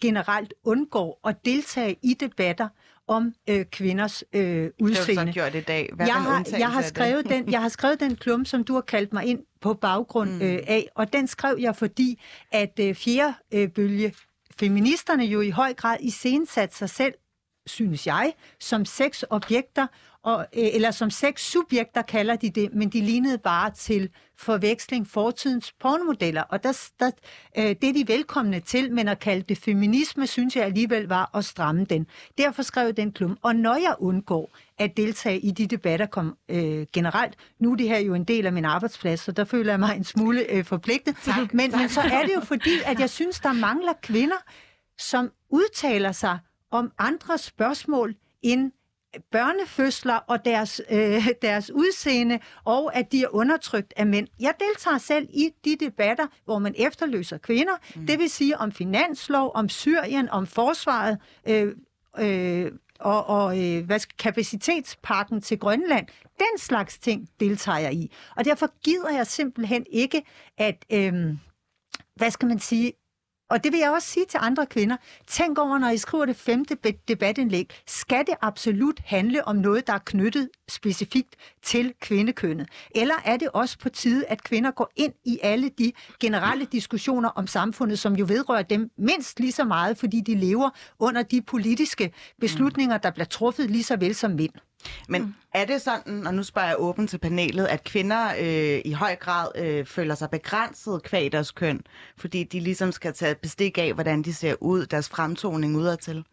generelt undgår at deltage i debatter, om øh, kvinders øh, udseende. Det har du så gjort i dag. Hvad jeg, har, jeg, har skrevet den, jeg har skrevet den klum, som du har kaldt mig ind på baggrund mm. øh, af, og den skrev jeg, fordi at øh, fjerde øh, bølge feministerne jo i høj grad i sat sig selv synes jeg, som seks objekter, og, øh, eller som seks subjekter kalder de det, men de lignede bare til forveksling fortidens pornomodeller. Og der, der, øh, det er de velkomne til, men at kalde det feminisme, synes jeg alligevel var at stramme den. Derfor skrev jeg den klum. Og når jeg undgår at deltage i de debatter kom, øh, generelt, nu er det her jo en del af min arbejdsplads, så der føler jeg mig en smule øh, forpligtet. Tak, men, tak. men så er det jo fordi, at jeg synes, der mangler kvinder, som udtaler sig om andre spørgsmål end børnefødsler og deres, øh, deres udseende, og at de er undertrykt af mænd. Jeg deltager selv i de debatter, hvor man efterløser kvinder, mm. det vil sige om finanslov, om Syrien, om forsvaret, øh, øh, og, og øh, hvad skal, kapacitetspakken til Grønland. Den slags ting deltager jeg i. Og derfor gider jeg simpelthen ikke, at, øh, hvad skal man sige, og det vil jeg også sige til andre kvinder. Tænk over, når I skriver det femte debatindlæg, skal det absolut handle om noget, der er knyttet specifikt til kvindekønnet? Eller er det også på tide, at kvinder går ind i alle de generelle diskussioner om samfundet, som jo vedrører dem mindst lige så meget, fordi de lever under de politiske beslutninger, der bliver truffet lige så vel som mænd? Men mm. er det sådan, og nu spørger jeg åbent til panelet, at kvinder øh, i høj grad øh, føler sig begrænset kvæg deres køn, fordi de ligesom skal tage bestik af, hvordan de ser ud, deres fremtoning udadtil?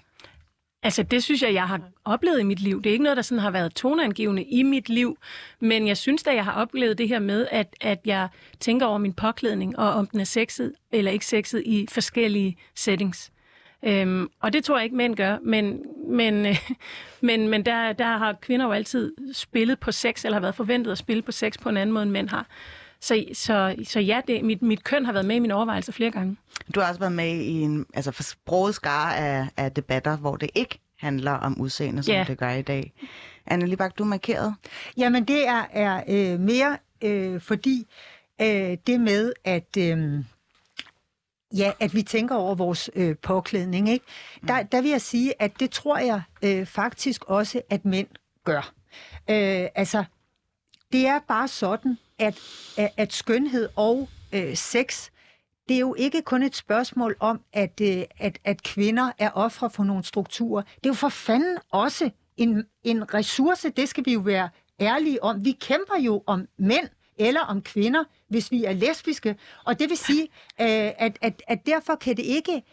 Altså, det synes jeg, jeg har oplevet i mit liv. Det er ikke noget, der sådan har været toneangivende i mit liv, men jeg synes da, jeg har oplevet det her med, at, at jeg tænker over min påklædning, og om den er sexet eller ikke sexet i forskellige settings. Øhm, og det tror jeg ikke, mænd gør, men, men, øh, men, men der, der har kvinder jo altid spillet på sex, eller har været forventet at spille på sex på en anden måde, end mænd har. Så, så, så ja, det, mit, mit køn har været med i mine overvejelser flere gange. Du har også været med i en altså, sproget skare af, af debatter, hvor det ikke handler om udseende, som yeah. det gør i dag. Anne Libak, du er markeret. Jamen, det er, er øh, mere øh, fordi øh, det med, at... Øh, Ja, at vi tænker over vores øh, påklædning. Ikke? Der, der vil jeg sige, at det tror jeg øh, faktisk også, at mænd gør. Øh, altså, det er bare sådan, at, at skønhed og øh, sex, det er jo ikke kun et spørgsmål om, at, øh, at, at kvinder er ofre for nogle strukturer. Det er jo for fanden også en, en ressource, det skal vi jo være ærlige om. Vi kæmper jo om mænd, eller om kvinder, hvis vi er lesbiske. Og det vil sige, øh, at, at, at derfor kan det ikke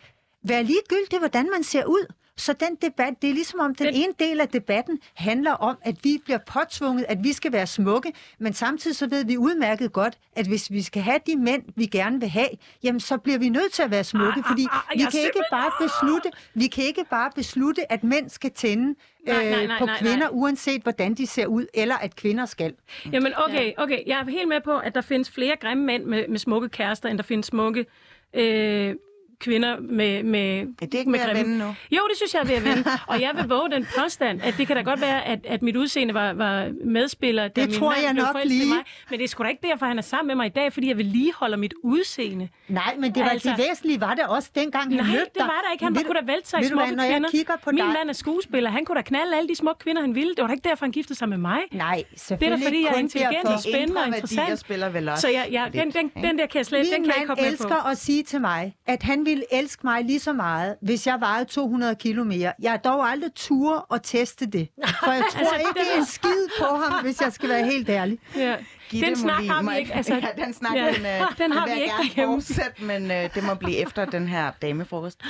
være ligegyldigt, hvordan man ser ud. Så den debat, det er ligesom om, den, ene del af debatten handler om, at vi bliver påtvunget, at vi skal være smukke, men samtidig så ved vi udmærket godt, at hvis vi skal have de mænd, vi gerne vil have, jamen så bliver vi nødt til at være smukke, Ah, fordi ah, ah, vi kan ikke bare beslutte, vi kan ikke bare beslutte, at mænd skal tænde Nej, nej, øh, nej, på nej, kvinder, nej. uanset hvordan de ser ud, eller at kvinder skal. Jamen okay, okay. Jeg er helt med på, at der findes flere grimme mænd med, med smukke kærester, end der findes smukke øh, kvinder med, med Er det ikke med at vende nu? Jo, det synes jeg er ved at vende. Og jeg vil våge den påstand, at det kan da godt være, at, at mit udseende var, var medspiller, da Det min tror jeg nok lige. Mig. Men det er sgu da ikke derfor, han er sammen med mig i dag, fordi jeg vedligeholder mit udseende. Nej, men det, var, Altså- det væsentlige var det også dengang, han Nej, det var der ikke. Han var, kunne da du smukke hvad, når jeg kvinder. kigger på Min dig- mand er skuespiller. Han kunne da knalde alle de smukke kvinder, han ville. Det var da ikke derfor, han giftede sig med mig. Nej, Det er selvfølgelig da fordi, jeg er intelligent og spændende og interessant. Så jeg, jeg, den, den, der kan jeg slet den kan jeg ikke hoppe med på. elsker at sige til mig, at han ville elske mig lige så meget, hvis jeg vejede 200 kilo mere. Jeg har dog aldrig tur at teste det, for jeg tror Altså, ikke det- en skid på ham, hvis jeg skal være helt ærlig. Ja. Gitte Den snak har må vi ikke. Altså, ja, den snak, ja, den, øh, den har vil vi jeg ikke gerne derhjemme. fortsætte, men øh, det må blive efter den her damefrokost.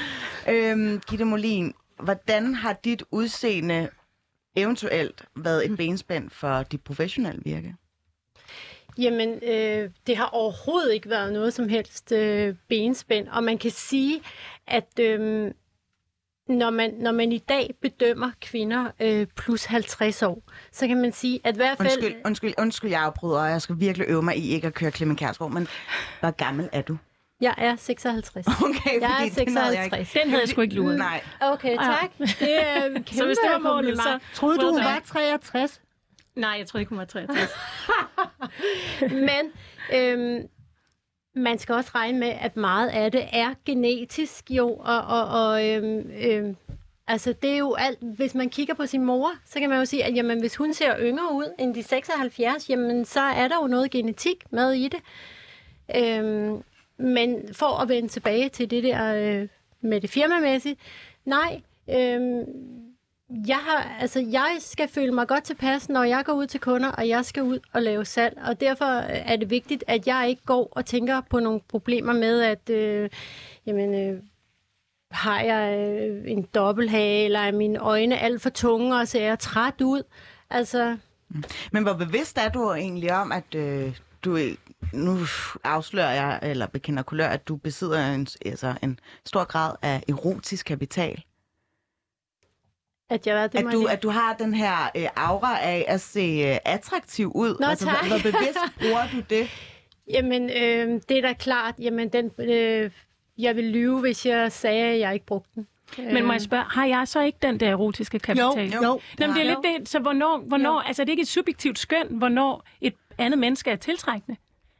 Øhm, Gitte Molin, hvordan har dit udseende eventuelt været et benspænd for dit professionelle virke? Jamen, øh, det har overhovedet ikke været noget som helst øh, benspænd, og man kan sige, at øh, når, man, når man i dag bedømmer kvinder øh, plus 50 år, så kan man sige, at i hvert fald... Undskyld, undskyld, undskyld, jeg afbryder, og jeg skal virkelig øve mig i ikke at køre Clement Kærsgaard, men hvor gammel er du? Jeg er 56. Okay, Jeg er fordi det nåede jeg ikke. 56. Den havde jeg sgu ikke luret. Nej, Okay, tak. Det er en Så hvis det var målet, så... Troede du, hun var done. 63? Nej, jeg tror ikke, hun var 63. Men øhm, man skal også regne med, at meget af det er genetisk jo, og, og, og øhm, øhm, altså det er jo alt, hvis man kigger på sin mor, så kan man jo sige, at jamen, hvis hun ser yngre ud end de 76, jamen så er der jo noget genetik med i det. Øhm, men for at vende tilbage til det der øh, med det firmamæssige, nej, øhm, jeg, har, altså, jeg skal føle mig godt tilpas, når jeg går ud til kunder, og jeg skal ud og lave salg. Og derfor øh, er det vigtigt, at jeg ikke går og tænker på nogle problemer med, at øh, jamen, øh, har jeg øh, en dobbelthage, eller er mine øjne alt for tunge, og ser jeg træt ud. Altså, mm. men hvor bevidst er du egentlig om, at øh, du nu afslører jeg, eller bekender kulør, at du besidder en, altså en stor grad af erotisk kapital? At jeg det At du, at du har den her øh, aura af at se øh, attraktiv ud? Nå, altså, tak. hvor, hvor bevidst bruger du det? Jamen, øh, det er da klart. Jamen, den, øh, jeg vil lyve, hvis jeg sagde, at jeg ikke brugte den. Men må jeg spørge, har jeg så ikke den der erotiske kapital? Jo, jo. Nå, men det er Jo. lidt det, så hvornår, hvornår altså det er ikke et subjektivt skøn, hvornår et andet menneske er tiltrækkende?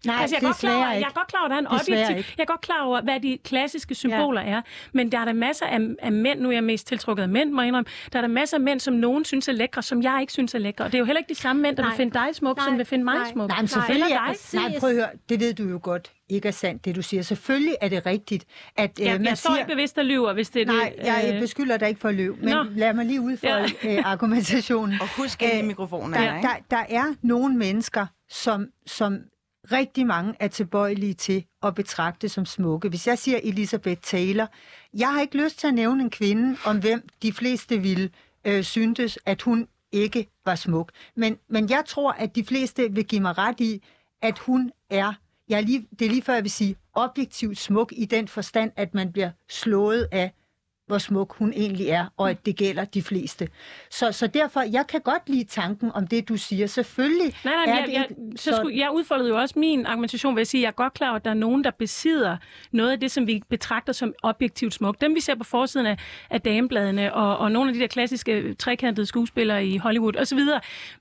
Nej, altså, jeg, er godt klar, over, jeg er godt klar over, at der er en objektiv... ikke. Jeg er godt klar over, hvad de klassiske symboler ja. er. Men der er der masser af, af mænd, nu er jeg mest tiltrukket af mænd, må jeg indrømme. Der er der masser af mænd, som nogen synes er lækre, som jeg ikke synes er lækre. Og det er jo heller ikke de samme mænd, der Nej. vil finde dig smuk, som Nej. vil finde mig Nej. smuk. Nej, men selvfølgelig er dig. Nej, prøv at høre, det ved du jo godt ikke er sandt, det du siger. Selvfølgelig er det rigtigt, at øh, Jeg, man jeg står siger... ikke bevidst at lyver, hvis det er Nej, det. jeg øh, beskylder dig ikke for at løbe, men Nå. lad mig lige udfolde ja. øh, argumentationen. Og husk ind i Øh, mikrofonen, Der, der, der er nogle mennesker, som, som rigtig mange er tilbøjelige til at betragte som smukke. Hvis jeg siger Elisabeth Taylor, jeg har ikke lyst til at nævne en kvinde, om hvem de fleste ville øh, syntes, at hun ikke var smuk. Men, men jeg tror, at de fleste vil give mig ret i, at hun er, jeg er lige, det er lige før jeg vil sige, objektivt smuk i den forstand, at man bliver slået af, hvor smuk hun egentlig er, og at det gælder de fleste. Så, så derfor, jeg kan godt lide tanken om det, du siger. Selvfølgelig Nej, nej, er jeg, det jeg, ikke så skulle, jeg udfoldede jo også min argumentation ved at sige, at jeg er godt klar over, at der er nogen, der besidder noget af det, som vi betragter som objektivt smukt. Dem, vi ser på forsiden af, af damebladene, og, og nogle af de der klassiske trekantede skuespillere i Hollywood osv.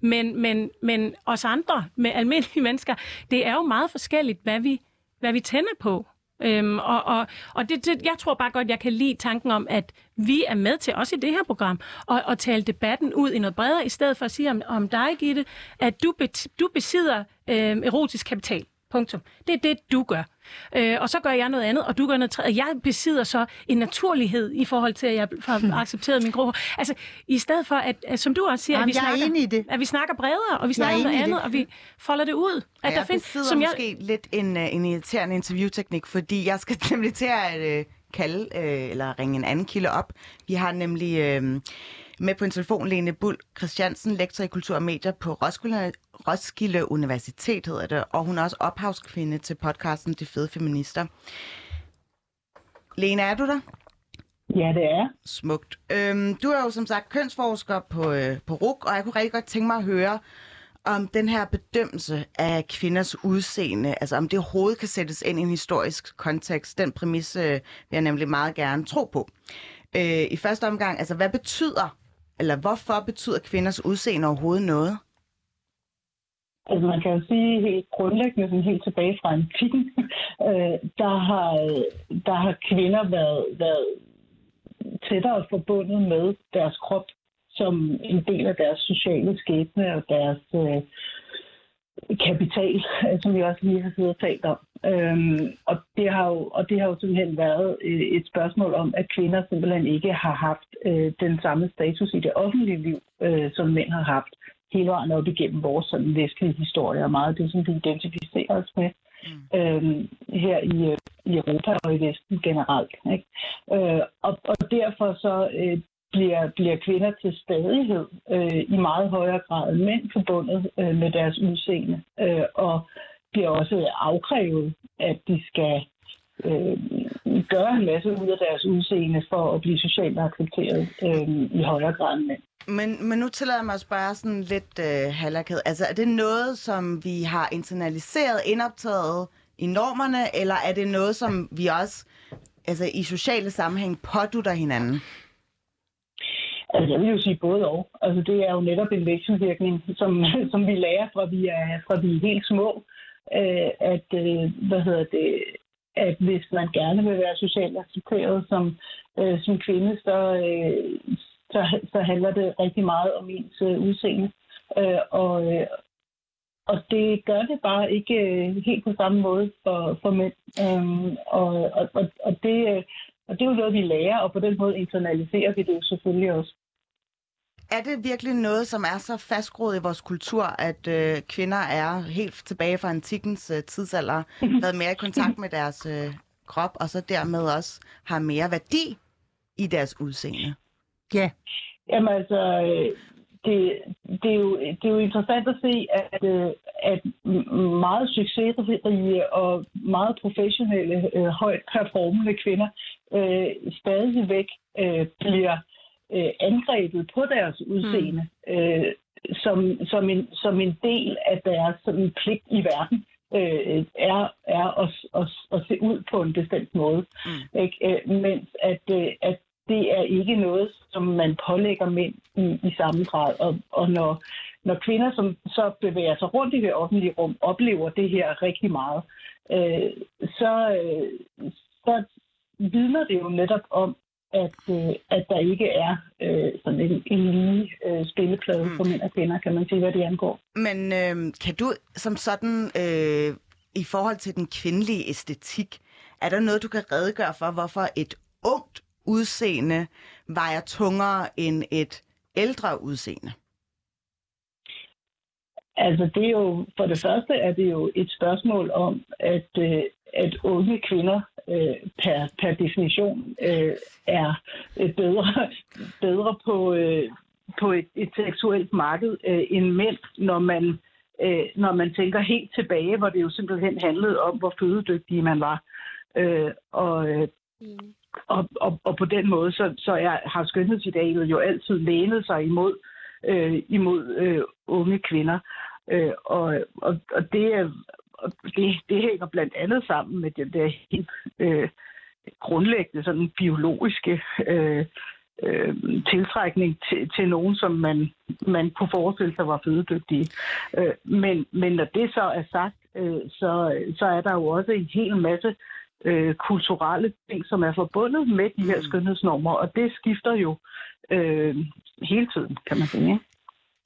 Men, men, men os andre, med almindelige mennesker, det er jo meget forskelligt, hvad vi, hvad vi tænder på. Øhm, og og, og det, det, jeg tror bare godt, jeg kan lide tanken om, at vi er med til, også i det her program, at, at tale debatten ud i noget bredere, i stedet for at sige om, om dig, Gitte, at du, bet, du besidder øhm, erotisk kapital. Punktum. Det er det, du gør. Øh, og så gør jeg noget andet, og du gør noget tredje. Jeg besidder så en naturlighed i forhold til, at jeg har accepteret min grå. Altså, i stedet for, at, at som du også siger, Jamen, at, vi jeg er snakker, enig i det. at vi snakker bredere, og vi Jeg er snakker om noget andet, det. og vi folder det ud. At At jeg besidder som jeg, måske lidt en, uh, en irriterende interviewteknik, fordi jeg skal nemlig til at uh, kalde øh, eller ringe en anden kilde op. Vi har nemlig øh, med på en telefon Lene Bull Christiansen, lektor i kultur og medier på Roskilde, Roskilde Universitet, hedder det, og hun er også ophavskvinde til podcasten De Fede Feminister. Lene, er du der? Ja, det er. Smukt. Øhm, du er jo som sagt kønsforsker på, øh, på RUK, og jeg kunne rigtig godt tænke mig at høre om den her bedømmelse af kvinders udseende, altså om det overhovedet kan sættes ind i en historisk kontekst. Den præmis øh, vil jeg nemlig meget gerne tro på. Øh, I første omgang, altså hvad betyder, eller hvorfor betyder kvinders udseende overhovedet noget? Altså man kan jo sige helt grundlæggende, sådan helt tilbage fra antikken, øh, der, har, der har kvinder været, været tættere forbundet med deres krop som en del af deres sociale skæbne og deres øh, kapital, som vi også lige har siddet og talt om. Øhm, og, det har jo, og det har jo simpelthen været et spørgsmål om, at kvinder simpelthen ikke har haft øh, den samme status i det offentlige liv, øh, som mænd har haft hele vejen op igennem vores sådan, vestlige historie, og meget af det, som vi identificerer os med mm. øhm, her i, i Europa og i Vesten generelt. Ikke? Øh, og, og derfor så øh, bliver, bliver kvinder til stadighed øh, i meget højere grad end mænd forbundet øh, med deres udseende, øh, og bliver også afkrævet, at de skal øh, gøre en masse ud af deres udseende for at blive socialt accepteret øh, i højere grad end mænd. Men, men nu tillader jeg mig at spørge sådan lidt øh, halakket. Altså, er det noget, som vi har internaliseret, indoptaget i normerne, eller er det noget, som vi også altså, i sociale sammenhæng pådutter hinanden? Altså, jeg vil jo sige både og. Altså, det er jo netop en vekselvirkning, som, som vi lærer fra vi er, fra vi er helt små. Øh, at, øh, hvad hedder det, at hvis man gerne vil være socialt accepteret som, øh, som kvinde, så, øh, så, så handler det rigtig meget om ens øh, udseende. Øh, og, øh, og det gør det bare ikke øh, helt på samme måde for, for mænd. Øh, og, og, og, det, øh, og det er jo noget, vi lærer, og på den måde internaliserer vi det jo selvfølgelig også er det virkelig noget, som er så fastgroet i vores kultur, at øh, kvinder er helt tilbage fra antikkens øh, tidsalder, været mere i kontakt med deres øh, krop, og så dermed også har mere værdi i deres udseende? Ja. Jamen altså, øh, det, det, er jo, det er jo interessant at se, at, øh, at meget succesrige og meget professionelle, øh, højt performende kvinder øh, stadigvæk øh, bliver øh, angrebet på deres udseende mm. øh, som, som, en, som en del af deres sådan, pligt i verden øh, er, er at, at, at se ud på en bestemt måde. Mm. Ikke? Øh, mens at, øh, at det er ikke noget, som man pålægger mænd i, i samme grad. Og, og når, når kvinder, som så bevæger sig rundt i det offentlige rum, oplever det her rigtig meget, øh, så, øh, så vidner det jo netop om, at, øh, at der ikke er øh, sådan en, en lige øh, spilleplade mm. for mænd og kvinder, kan man sige, hvad det angår. Men øh, kan du som sådan, øh, i forhold til den kvindelige æstetik, er der noget, du kan redegøre for, hvorfor et ungt udseende vejer tungere end et ældre udseende? Altså det er jo, for det første er det jo et spørgsmål om, at, øh, at unge kvinder øh, per, per definition øh, er øh, bedre, bedre på, øh, på et, et seksuelt marked øh, end mænd, når man, øh, når man tænker helt tilbage, hvor det jo simpelthen handlede om, hvor fødedygtige man var. Øh, og, øh, mm. og, og, og på den måde, så, så er, har skønhedsidealet jo altid lænet sig imod, øh, imod øh, unge kvinder. Øh, og, og, og det er og det, det hænger blandt andet sammen med den der helt øh, grundlæggende sådan biologiske øh, øh, tiltrækning til, til nogen, som man, man kunne forestille sig var fødedygtige. Øh, men, men når det så er sagt, øh, så, så er der jo også en hel masse øh, kulturelle ting, som er forbundet med de her mm. skønhedsnormer, og det skifter jo øh, hele tiden, kan man sige. Ikke?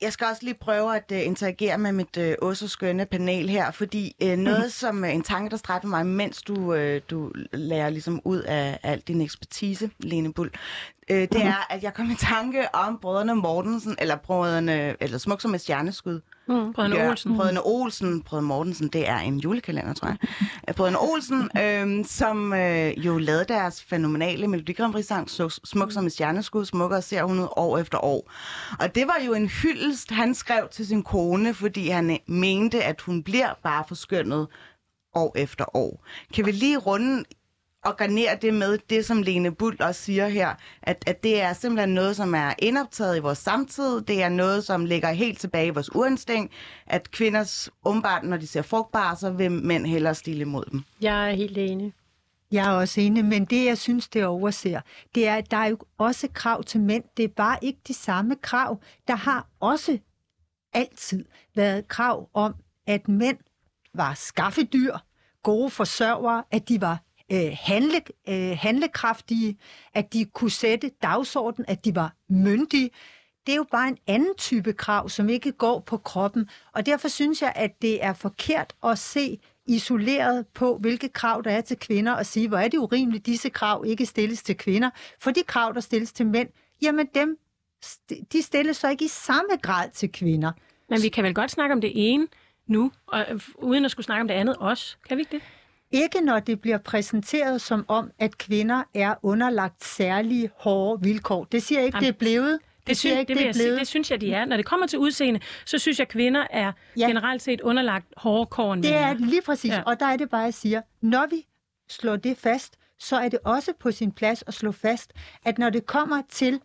Jeg skal også lige prøve at uh, interagere med mit uh, også skønne panel her, fordi uh, noget som uh, en tanke, der strejfer mig, mens du, uh, du lærer ligesom ud af al din ekspertise, Lene Bull, øh, det er, at jeg kom i tanke om brødrene Mortensen, eller brødrene, eller Smuk som et stjerneskud. Mm. Brødrene Ja, Olsen. Brødrene Olsen. Brødrene Mortensen, det er en julekalender, tror jeg. Øh, Brødrene Olsen, øh, som øh, jo lavede deres fænomenale Melodi Grand Prix-sang Su- Smuk som et stjerneskud, smukkere ser hun ud år efter år. Og det var jo en hyldest, han skrev til sin kone, fordi han øh, mente, at hun bliver bare forskønnet år efter år. Kan vi lige runde og garnere det med det, som Lene Bull også siger her, at, at det er simpelthen noget, som er indoptaget i vores samtid. Det er noget, som ligger helt tilbage i vores urinstinkt, at kvinders umbart, når de ser frugtbare, så vil mænd hellere stille imod dem. Jeg er helt enig. Jeg er også enig, men det, jeg synes, det overser, det er, at der er jo også krav til mænd. Det er bare ikke de samme krav. Der har også altid været krav om, at mænd var skaffedyr, gode forsørgere, at de var øh, handle, øh, handlekraftige, at de kunne sætte dagsordenen, at de var myndige. Det er jo bare en anden type krav, som ikke går på kroppen. Og derfor synes jeg, at det er forkert at se isoleret på, hvilke krav der er til kvinder, og sige, hvor er det urimeligt, disse krav ikke stilles til kvinder. For de krav, der stilles til mænd, jamen dem, de stilles så ikke i samme grad til kvinder. Men vi kan vel godt snakke om det ene nu, og, øh, uden at skulle snakke om det andet også. Kan vi ikke det? Ikke når det bliver præsenteret som om, at kvinder er underlagt særlige hårde vilkår. Det siger ikke, Jamen, det er blevet. Det, synes, ikke, det, det er jeg sige, det synes jeg, de er. Når det kommer til udseende, så synes jeg, at kvinder er Ja. generelt set underlagt hårdere kår end Det er lige præcis, ja. Ja. og der er det bare, jeg siger, når vi slår det fast, så er det også på sin plads at slå fast, at når det kommer til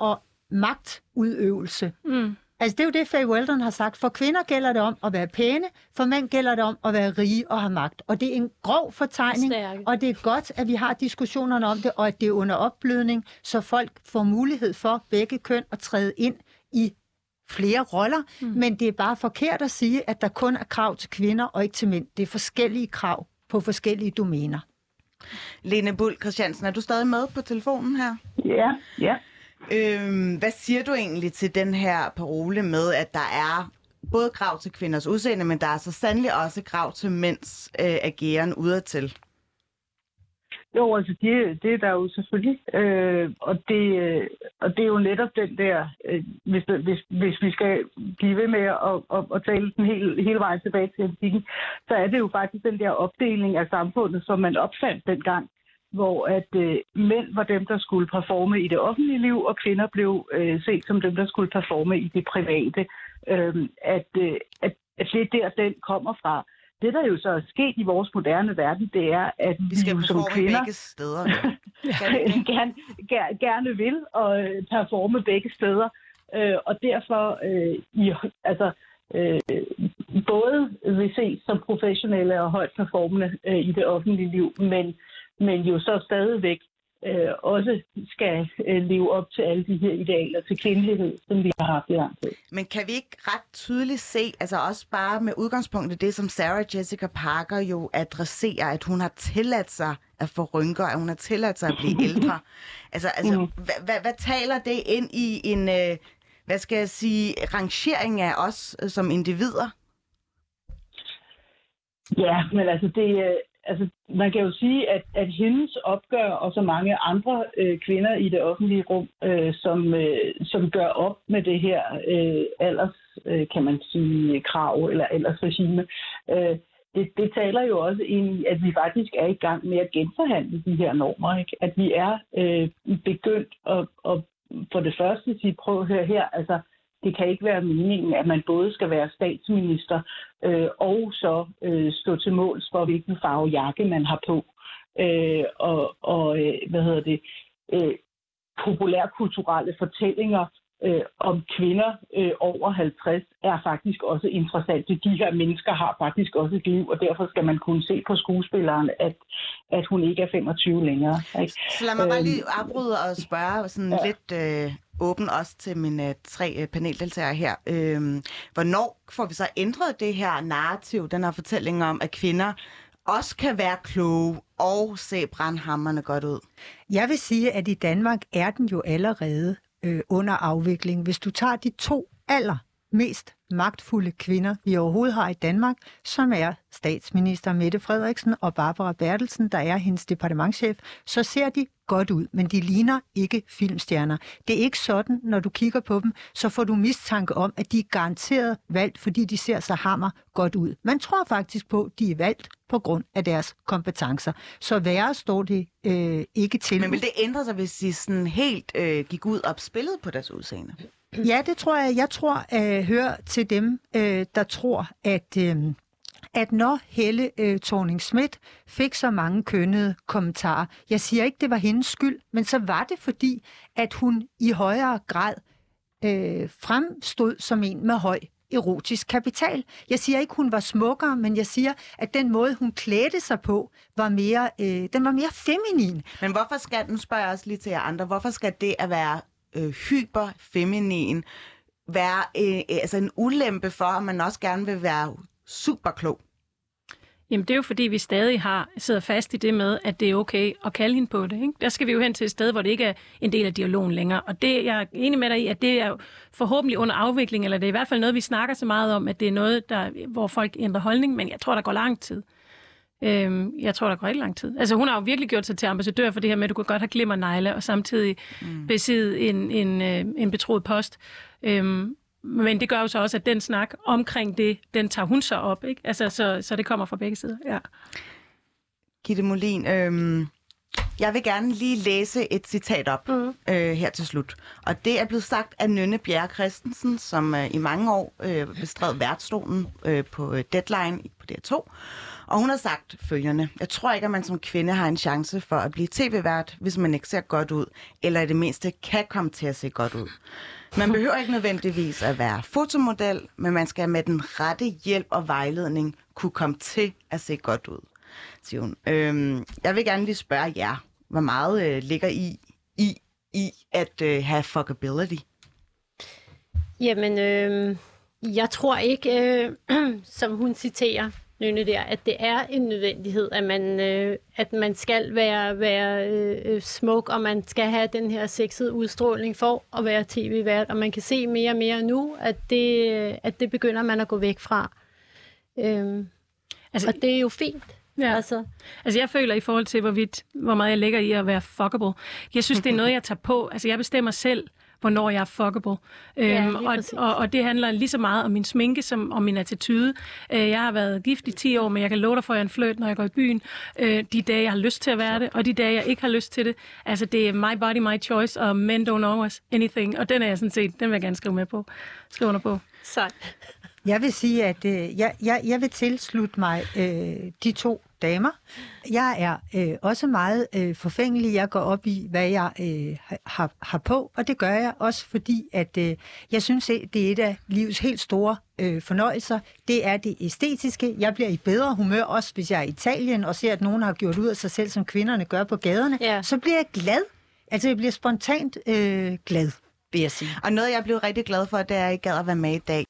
at magtudøvelse, Mm. Altså det er jo det, Faye Weldon har sagt, for kvinder gælder det om at være pæne, for mænd gælder det om at være rige og have magt. Og det er en grov fortegning, Stærke. og det er godt, at vi har diskussionerne om det, og at det er under opblødning, så folk får mulighed for begge køn at træde ind i flere roller, mm. men det er bare forkert at sige, at der kun er krav til kvinder og ikke til mænd. Det er forskellige krav på forskellige domæner. Lene Bull Christiansen, er du stadig med på telefonen her? Ja, ja. Øhm, hvad siger du egentlig til den her parole med, at der er både krav til kvinders udseende, men der er så sandelig også krav til mænds øh, ageren udadtil? Jo, altså det, det er der jo selvfølgelig. Øh, og, det, øh, og det er jo netop den der, øh, hvis, hvis, hvis vi skal blive ved med at, at, at tale den hele, hele vejen tilbage til antikken, så er det jo faktisk den der opdeling af samfundet, som man opfandt dengang, hvor at øh, mænd var dem, der skulle performe i det offentlige liv, og kvinder blev øh, set som dem, der skulle performe i det private. Øh, at, øh, at, at det er der, den kommer fra. Det, der jo så er sket i vores moderne verden, det er, at Vi skal jo som kvinder begge steder. vi gerne, gerne, gerne vil og øh, performe begge steder. Øh, og derfor øh, i, altså, øh, både vil ses som professionelle og højt performende øh, i det offentlige liv, men, men jo så stadigvæk øh, også skal øh, leve op til alle de her idealer til kvindelighed, som vi har haft i lang tid. Men kan vi ikke ret tydeligt se, altså også bare med udgangspunkt i det, som Sarah Jessica Parker jo adresserer, at hun har tilladt sig at få rynker, at hun har tilladt sig at blive ældre. Altså, altså Mhm. hvad, hvad, hvad taler det ind i en, øh, hvad skal jeg sige, rangering af os øh, som individer? Ja, men altså det, øh, altså man kan jo sige, at, at hendes opgør og så mange andre øh, kvinder i det offentlige rum, øh, som, øh, som gør op med det her øh, alders, øh, kan man sige, krav eller aldersregime, øh, det, det taler jo også ind i, at vi faktisk er i gang med at genforhandle de her normer. Ikke? At vi er øh, begyndt at, at for det første sige, prøv at høre her, altså det kan ikke være meningen, at man både skal være statsminister øh, og så øh, stå til måls for, hvilken farve jakke man har på. Øh, og og øh, hvad hedder det? Øh, populærkulturelle fortællinger øh, om kvinder øh, over 50 er faktisk også interessante. De her mennesker har faktisk også et liv, og derfor skal man kunne se på skuespilleren, at, at hun ikke er 25 længere. Ikke? Så lad mig bare Øhm, lige afbryde og spørge sådan ja. lidt øh, åben også til mine øh, tre øh, paneldeltagere her. Øhm, hvornår får vi så ændret det her narrativ, den her fortælling om, at kvinder også kan være kloge og se brandhammerne godt ud? Jeg vil sige, at i Danmark er den jo allerede øh, under afvikling. Hvis du tager de to aller mest magtfulde kvinder, vi overhovedet har i Danmark, som er statsminister Mette Frederiksen og Barbara Bertelsen, der er hendes departementchef, så ser de godt ud, men de ligner ikke filmstjerner. Det er ikke sådan, når du kigger på dem, så får du mistanke om, at de er garanteret valgt, fordi de ser så hammer godt ud. Man tror faktisk på, at de er valgt på grund af deres kompetencer. Så værre står det øh, ikke til. Men vil det ændre sig, hvis de sådan helt øh, gik ud og spillede på deres udseende? Ja, det tror jeg. Jeg tror, øh, at jeg hører til dem, øh, der tror, at, øh, at når Helle øh, thorning Schmidt fik så mange kønnede kommentarer, jeg siger ikke, det var hendes skyld, men så var det fordi, at hun i højere grad øh, fremstod som en med høj erotisk kapital. Jeg siger ikke, hun var smukkere, men jeg siger, at den måde, hun klædte sig på, var mere, øh, den var mere feminin. Men hvorfor skal, nu spørger jeg også lige til jer andre, hvorfor skal det at være øh, hyperfeminin være øh, altså en ulempe for, at man også gerne vil være super klog? Jamen, det er jo fordi, vi stadig har sidder fast i det med, at det er okay at kalde hende på det. Ikke? Der skal vi jo hen til et sted, hvor det ikke er en del af dialogen længere. Og det, jeg er enig med dig i, at det er forhåbentlig under afvikling, eller det er i hvert fald noget, vi snakker så meget om, at det er noget, der, hvor folk ændrer holdning, men jeg tror, der går lang tid. Øhm, jeg tror, der går rigtig lang tid. Altså, hun har jo virkelig gjort sig til ambassadør for det her med, at du kan godt have glimmer negle, og samtidig mm. besidde en, en, øh, en betroet post. Øhm, men det gør jo så også, at den snak omkring det, den tager hun så op. Ikke? Altså, så, så det kommer fra begge sider. Ja. Gitte Molin, øhm, jeg vil gerne lige læse et citat op mm. øh, her til slut. Og det er blevet sagt af Nynne Bjerre Christensen, som øh, i mange år øh, bestred værtsstolen øh, på øh, Deadline på DR2. Og hun har sagt følgende. Jeg tror ikke, at man som kvinde har en chance for at blive tv-vært, hvis man ikke ser godt ud, eller i det mindste kan komme til at se godt ud. Man behøver ikke nødvendigvis at være fotomodel, men man skal med den rette hjælp og vejledning kunne komme til at se godt ud, siger hun. Øhm, jeg vil gerne lige spørge jer, hvor meget øh, ligger I i, i at øh, have fuckability? Jamen, øh, jeg tror ikke, øh, som hun citerer, Nynne der, at det er en nødvendighed, at man, øh, at man skal være, være øh, smuk, og man skal have den her sexede udstråling for at være tv-vært, og man kan se mere og mere nu, at det, at det begynder man at gå væk fra. Øhm, altså, og det er jo fint. Ja. Altså. altså jeg føler i forhold til, hvorvidt, hvor meget jeg lægger i at være fuckable. Jeg synes, det er noget, jeg tager på. Altså jeg bestemmer selv, hvornår jeg er fuckable. Ja, øhm, og, og, og det handler lige så meget om min sminke som om min attitude. Øh, jeg har været gift i 10 år, men jeg kan love dig for, at jeg er en fløjt, når jeg går i byen. Øh, de dage, jeg har lyst til at være det, og de dage, jeg ikke har lyst til det. Altså, det er my body, my choice, og men don't know us anything. Og den er jeg sådan set, den vil jeg gerne skrive med på. Skrive under på. Sejt. Jeg vil sige, at øh, jeg, jeg, jeg vil tilslutte mig øh, de to damer. Jeg er øh, også meget øh, forfængelig. Jeg går op i, hvad jeg øh, har, har på, og det gør jeg også, fordi at øh, jeg synes, det er et af livets helt store øh, fornøjelser. Det er det æstetiske. Jeg bliver i bedre humør, også hvis jeg er i Italien og ser, at nogen har gjort ud af sig selv, som kvinderne gør på gaderne. Ja. Så bliver jeg glad. Altså, jeg bliver spontant øh, glad, vil jeg sige. Og noget, jeg blev rigtig glad for, det er, at I gad at være med i dag.